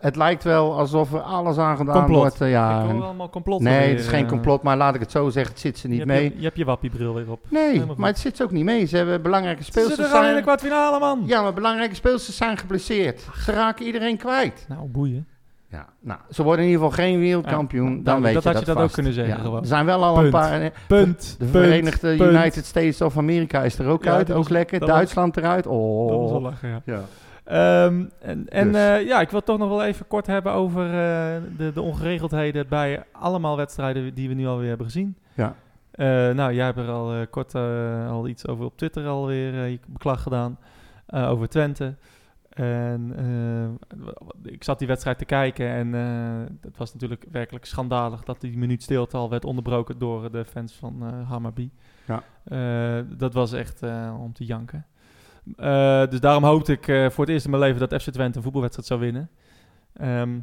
het lijkt wel alsof er alles aan gedaan Complot. wordt. eh, ja. Ik hoor allemaal complot. nee, weer, het is geen eh. complot. Maar laat ik het zo zeggen, het zit ze niet je mee. Hebt je, je hebt je wappiebril weer op. Nee, Helemaal goed. maar het zit ze ook niet mee. Ze hebben belangrijke Ze speelsters. zitten gewoon in de zijn- kwartfinale, man. Ja, maar belangrijke speelsters zijn geblesseerd. Ze raken iedereen kwijt. Nou, boeien. Ja, nou, ze worden in ieder geval geen wereldkampioen. Ja, dan nou, weet dat je had dat je dat ook kunnen zeggen Ja, gewoon. Er zijn wel al Punt. een paar... eh, Punt. De punt, Verenigde punt. United States of Amerika is er ook Ja, uit. dat Ook was- lekker. dat was- Duitsland eruit. Dat was wel Oh. lachen, ja. Ehm, en en Dus. eh, ja, ik wil toch nog wel even kort hebben over eh, de, de ongeregeldheden bij allemaal wedstrijden die we nu alweer hebben gezien. Ja. Eh, nou, jij hebt er al kort al iets over op Twitter alweer uh, je beklag gedaan over Twente. En ik zat die wedstrijd te kijken en eh, het was natuurlijk werkelijk schandalig dat die minuut stilte al werd onderbroken door de fans van eh Hammarby. Ja. Dat was echt om te janken. Eh, dus daarom hoopte ik eh, voor het eerst in mijn leven dat FC Twente een voetbalwedstrijd zou winnen. Ehm,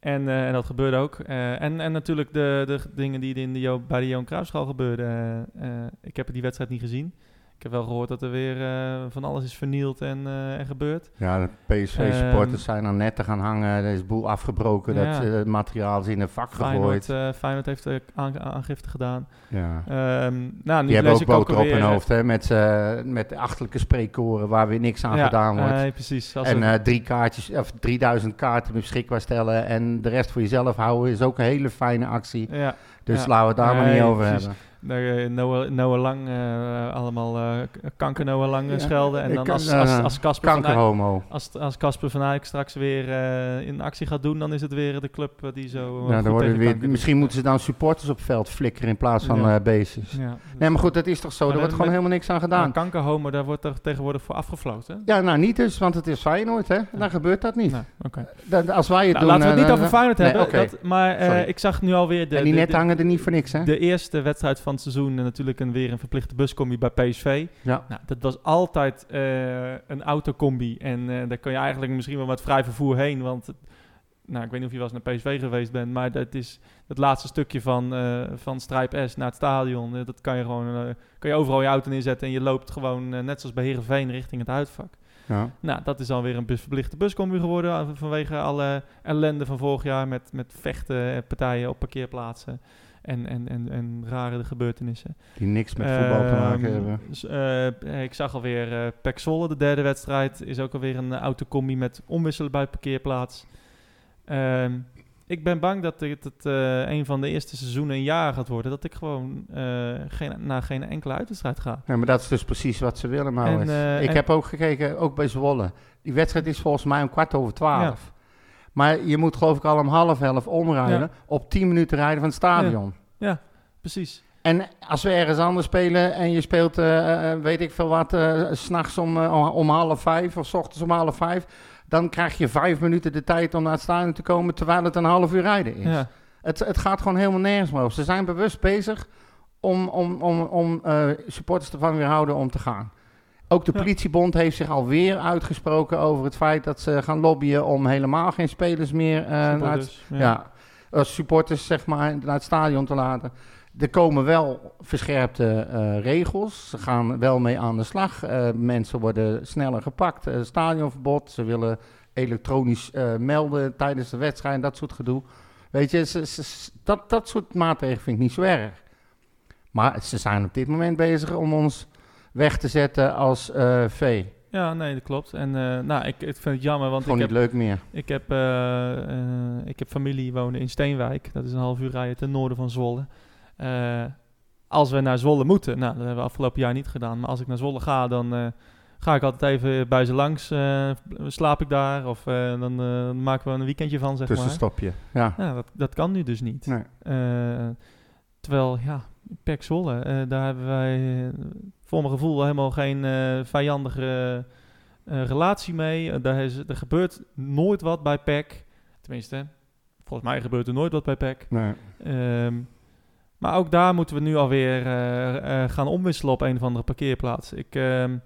en, eh, en dat gebeurde ook. En, en natuurlijk de, de dingen die in de bij de Johan Cruijffschaal gebeurden. Ik heb die wedstrijd niet gezien. Ik heb wel gehoord dat er weer eh, van alles is vernield en, eh, en gebeurd. Ja, de PSV-supporters zijn aan netten gaan hangen. Er is boel afgebroken. Ehm. Ja. Dat eh, materiaal is in een vak Feyenoord, gegooid. eh, Feyenoord heeft aan, aangifte gedaan. ja. Ehm, nou, nu Die hebben ook boter op hun hoofd. Hè, met, met de achterlijke spreekkoren waar weer niks aan ja, gedaan wordt. Nee, precies. Als en drie kaartjes, of 3000 kaarten beschikbaar stellen en de rest voor jezelf houden is ook een hele fijne actie. ja, Dus laten we het daar maar niet over precies. hebben. Daar, eh, Noah, Noah Lang, eh, allemaal eh, kanker Noah Lang Ja, schelden. En ik dan kan- als, als, als Casper van Eyck- Kankerhomo. als, als Casper van Eyck straks weer eh, in actie gaat doen, dan is het weer de club die zo. Ja, goed dan worden tegen weer, kanker misschien moeten ze dan supporters op veld flikkeren in plaats van Ja. eh bases. Ja. Nee, maar goed, dat is toch zo. Maar er wordt gewoon met- helemaal niks aan gedaan. kankerhomo, daar wordt er tegenwoordig voor afgefloten. Ja, nou niet dus, want het is Feyenoord, hè. Dan gebeurt dat niet. Nou, als wij het Nou, doen... laten we het niet over Feyenoord hebben. oké. Dat, maar eh, ik zag nu alweer de, en die net hangen er niet voor niks, hè. de eerste wedstrijd van het seizoen. En natuurlijk een, weer een verplichte buscombi bij PSV. Ja. Nou, dat was altijd eh, een autocombi. En eh, daar kun je eigenlijk misschien wel met vrij vervoer heen. Want nou, ik weet niet of je wel eens naar PSV geweest bent. Maar dat is het laatste stukje van, eh, van Strijp S naar het stadion. Dat kan je gewoon eh, kan je overal je auto neerzetten. En je loopt gewoon net zoals bij Herenveen richting het uitvak. Ja. Nou, dat is alweer een bus- verplichte buscombi geworden. Vanwege alle ellende van vorig jaar met, met vechten, partijen op parkeerplaatsen. En, en, en, en rare gebeurtenissen. Die niks met voetbal te maken Ehm, hebben. dus, eh, ik zag alweer eh Pek Zwolle, de derde wedstrijd, is ook alweer een autocombi met omwisselen bij parkeerplaats. Ehm, ik ben bang dat dit het eh, een van de eerste seizoenen een jaar gaat worden. Dat ik gewoon eh, geen, naar geen enkele uitwedstrijd ga. Ja, maar dat is dus precies wat ze willen, Maurits. Eh, ik heb ook gekeken, ook bij Zwolle. Die wedstrijd is volgens mij om kwart over twaalf. Maar je moet geloof ik al om half elf omrijden. Ja. Op tien minuten rijden van het stadion. Precies. En als we ergens anders spelen en je speelt, eh, eh, weet ik veel wat, eh, s s'nachts om, eh, om, half vijf of s ochtends om half vijf. Dan krijg je vijf minuten de tijd om naar het stadion te komen terwijl het een half uur rijden is. Ja. Het, het gaat gewoon helemaal nergens meer over. Ze zijn bewust bezig om, om, om, om eh, supporters ervan weerhouden om te gaan. Ook de politiebond heeft zich alweer uitgesproken over het feit dat ze gaan lobbyen om helemaal geen spelers meer eh, naar het, ja. als supporters zeg maar, naar het stadion te laten. Er komen wel verscherpte eh, regels. Ze gaan wel mee aan de slag. Eh, mensen worden sneller gepakt. Eh, stadionverbod. Ze willen elektronisch eh, melden tijdens de wedstrijd. Dat soort gedoe. Weet je, ze- ze- ze- dat, dat soort maatregelen vind ik niet zo erg. Maar ze zijn op dit moment bezig om ons weg te zetten als eh V. Ja, nee, dat klopt. En eh, nou, ik, ik vind het jammer, want Gewoon ik niet heb, leuk meer. ik, heb, eh, ik heb familie wonen in Steenwijk. Dat is een half uur rijden ten noorden van Zwolle. Als we naar Zwolle moeten, nou, dat hebben we afgelopen jaar niet gedaan. Maar als ik naar Zwolle ga, dan ga ik altijd even bij ze langs. slaap ik daar of dan maken we een weekendje van, zeg maar. Tussenstopje. Ja. Ja, dat, dat kan nu dus niet. Nee. Terwijl, ja, Pek Zwolle, eh, daar hebben wij eh, voor mijn gevoel helemaal geen eh, vijandige relatie mee. Daar is, er gebeurt nooit wat bij Pek. Tenminste, volgens mij gebeurt er nooit wat bij Pek. Nee. Ehm, maar ook daar moeten we nu alweer gaan omwisselen op een of andere parkeerplaats. Ik, ehm,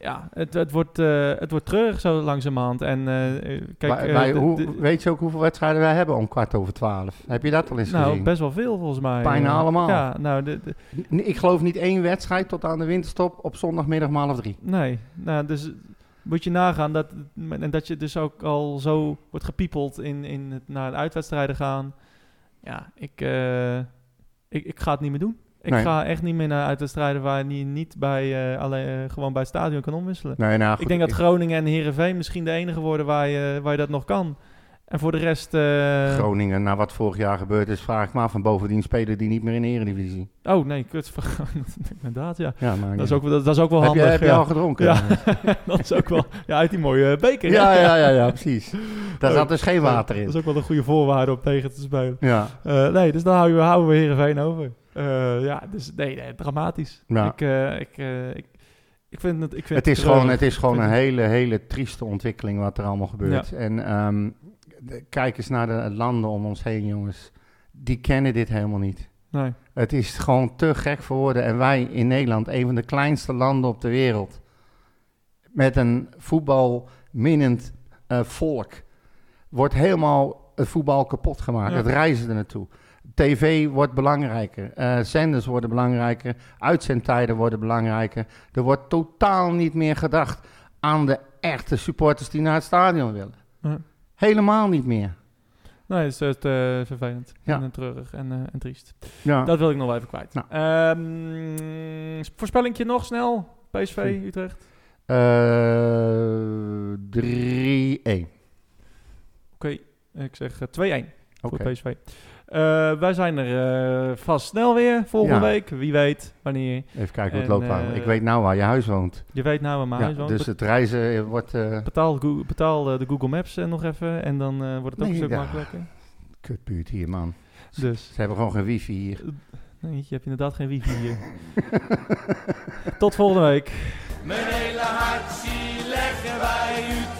ja, het, het, wordt, eh, het wordt treurig zo langzamerhand. En eh, kijk, eh, hoe, weet je ook hoeveel wedstrijden wij hebben om kwart over twaalf? Heb je dat al eens nou, gezien? best wel veel volgens mij. Bijna allemaal. Ja, nou, de, Ik geloof niet één wedstrijd tot aan de winterstop op zondagmiddag om half drie. nee. Nou, dus moet je nagaan dat, en dat je dus ook al zo wordt gepiepeld in, in het, naar de uitwedstrijden gaan. Ja, ik, ik, ik ga het niet meer doen. Ik Nee. ga echt niet meer naar uitwedstrijden waar je niet bij, eh, alleen, eh, gewoon bij het stadion kan omwisselen. Nee, nou, goed, ik denk dat Groningen en Herenveen misschien de enige worden waar je, waar je dat nog kan. En voor de rest... eh, Groningen, na wat vorig jaar gebeurd is, vraag ik me af. En bovendien spelen die niet meer in de Eredivisie. oh nee, kut. Inderdaad, ja. Ja, maar Dat is ook, dat, dat is ook wel heb, je, handig. heb je al gedronken? Ja. dat is ook wel... Ja, uit die mooie beker. ja, ja, ja, ja, precies. Daar zat dus geen water Dat in. is ook wel een goede voorwaarde om tegen te spelen. Ja, nee, dus dan houden we, houden we Heerenveen over. Eh, ja, dus nee, nee dramatisch. Ja. Ik, eh, ik, eh, ik, ik vind het... Ik vind het is gewoon, het is gewoon een hele, hele trieste ontwikkeling wat er allemaal gebeurt. En ehm, de- kijk eens naar de landen om ons heen, jongens. Die kennen dit helemaal niet. Nee. Het is gewoon te gek voor woorden. En wij in Nederland, een van de kleinste landen op de wereld, met een voetbalminnend volk, wordt helemaal het voetbal kapot gemaakt. Ja. Het reizen er naartoe. TV wordt belangrijker, eh, zenders worden belangrijker, uitzendtijden worden belangrijker. Er wordt totaal niet meer gedacht aan de echte supporters die naar het stadion willen. Ja. Helemaal niet meer. Nee, het is het, eh, vervelend. Ja. En eh, treurig en, en triest. Ja. Dat wil ik nog wel even kwijt. Nou. Ehm, voorspellingje nog snel. PSV. Utrecht. Eh, 3-1. Oké, ik zeg eh, 2-1 Oké. voor PSV. Eh, wij zijn er eh, vast snel weer volgende Ja. week. Wie weet wanneer. Even kijken hoe het loopt. eh, ik weet nou waar je huis woont. Je weet nou waar mijn Ja, huis woont. dus het reizen eh, wordt eh Betaal, betaal eh, de Google Maps eh, nog even en dan eh, wordt het ook Nee, een stuk ja. makkelijker. kutbuurt hier, man. Dus, Ze hebben gewoon geen wifi hier. nee, je hebt inderdaad geen wifi hier. Tot volgende week. Mijn hele hart zie leggen wij Utrecht.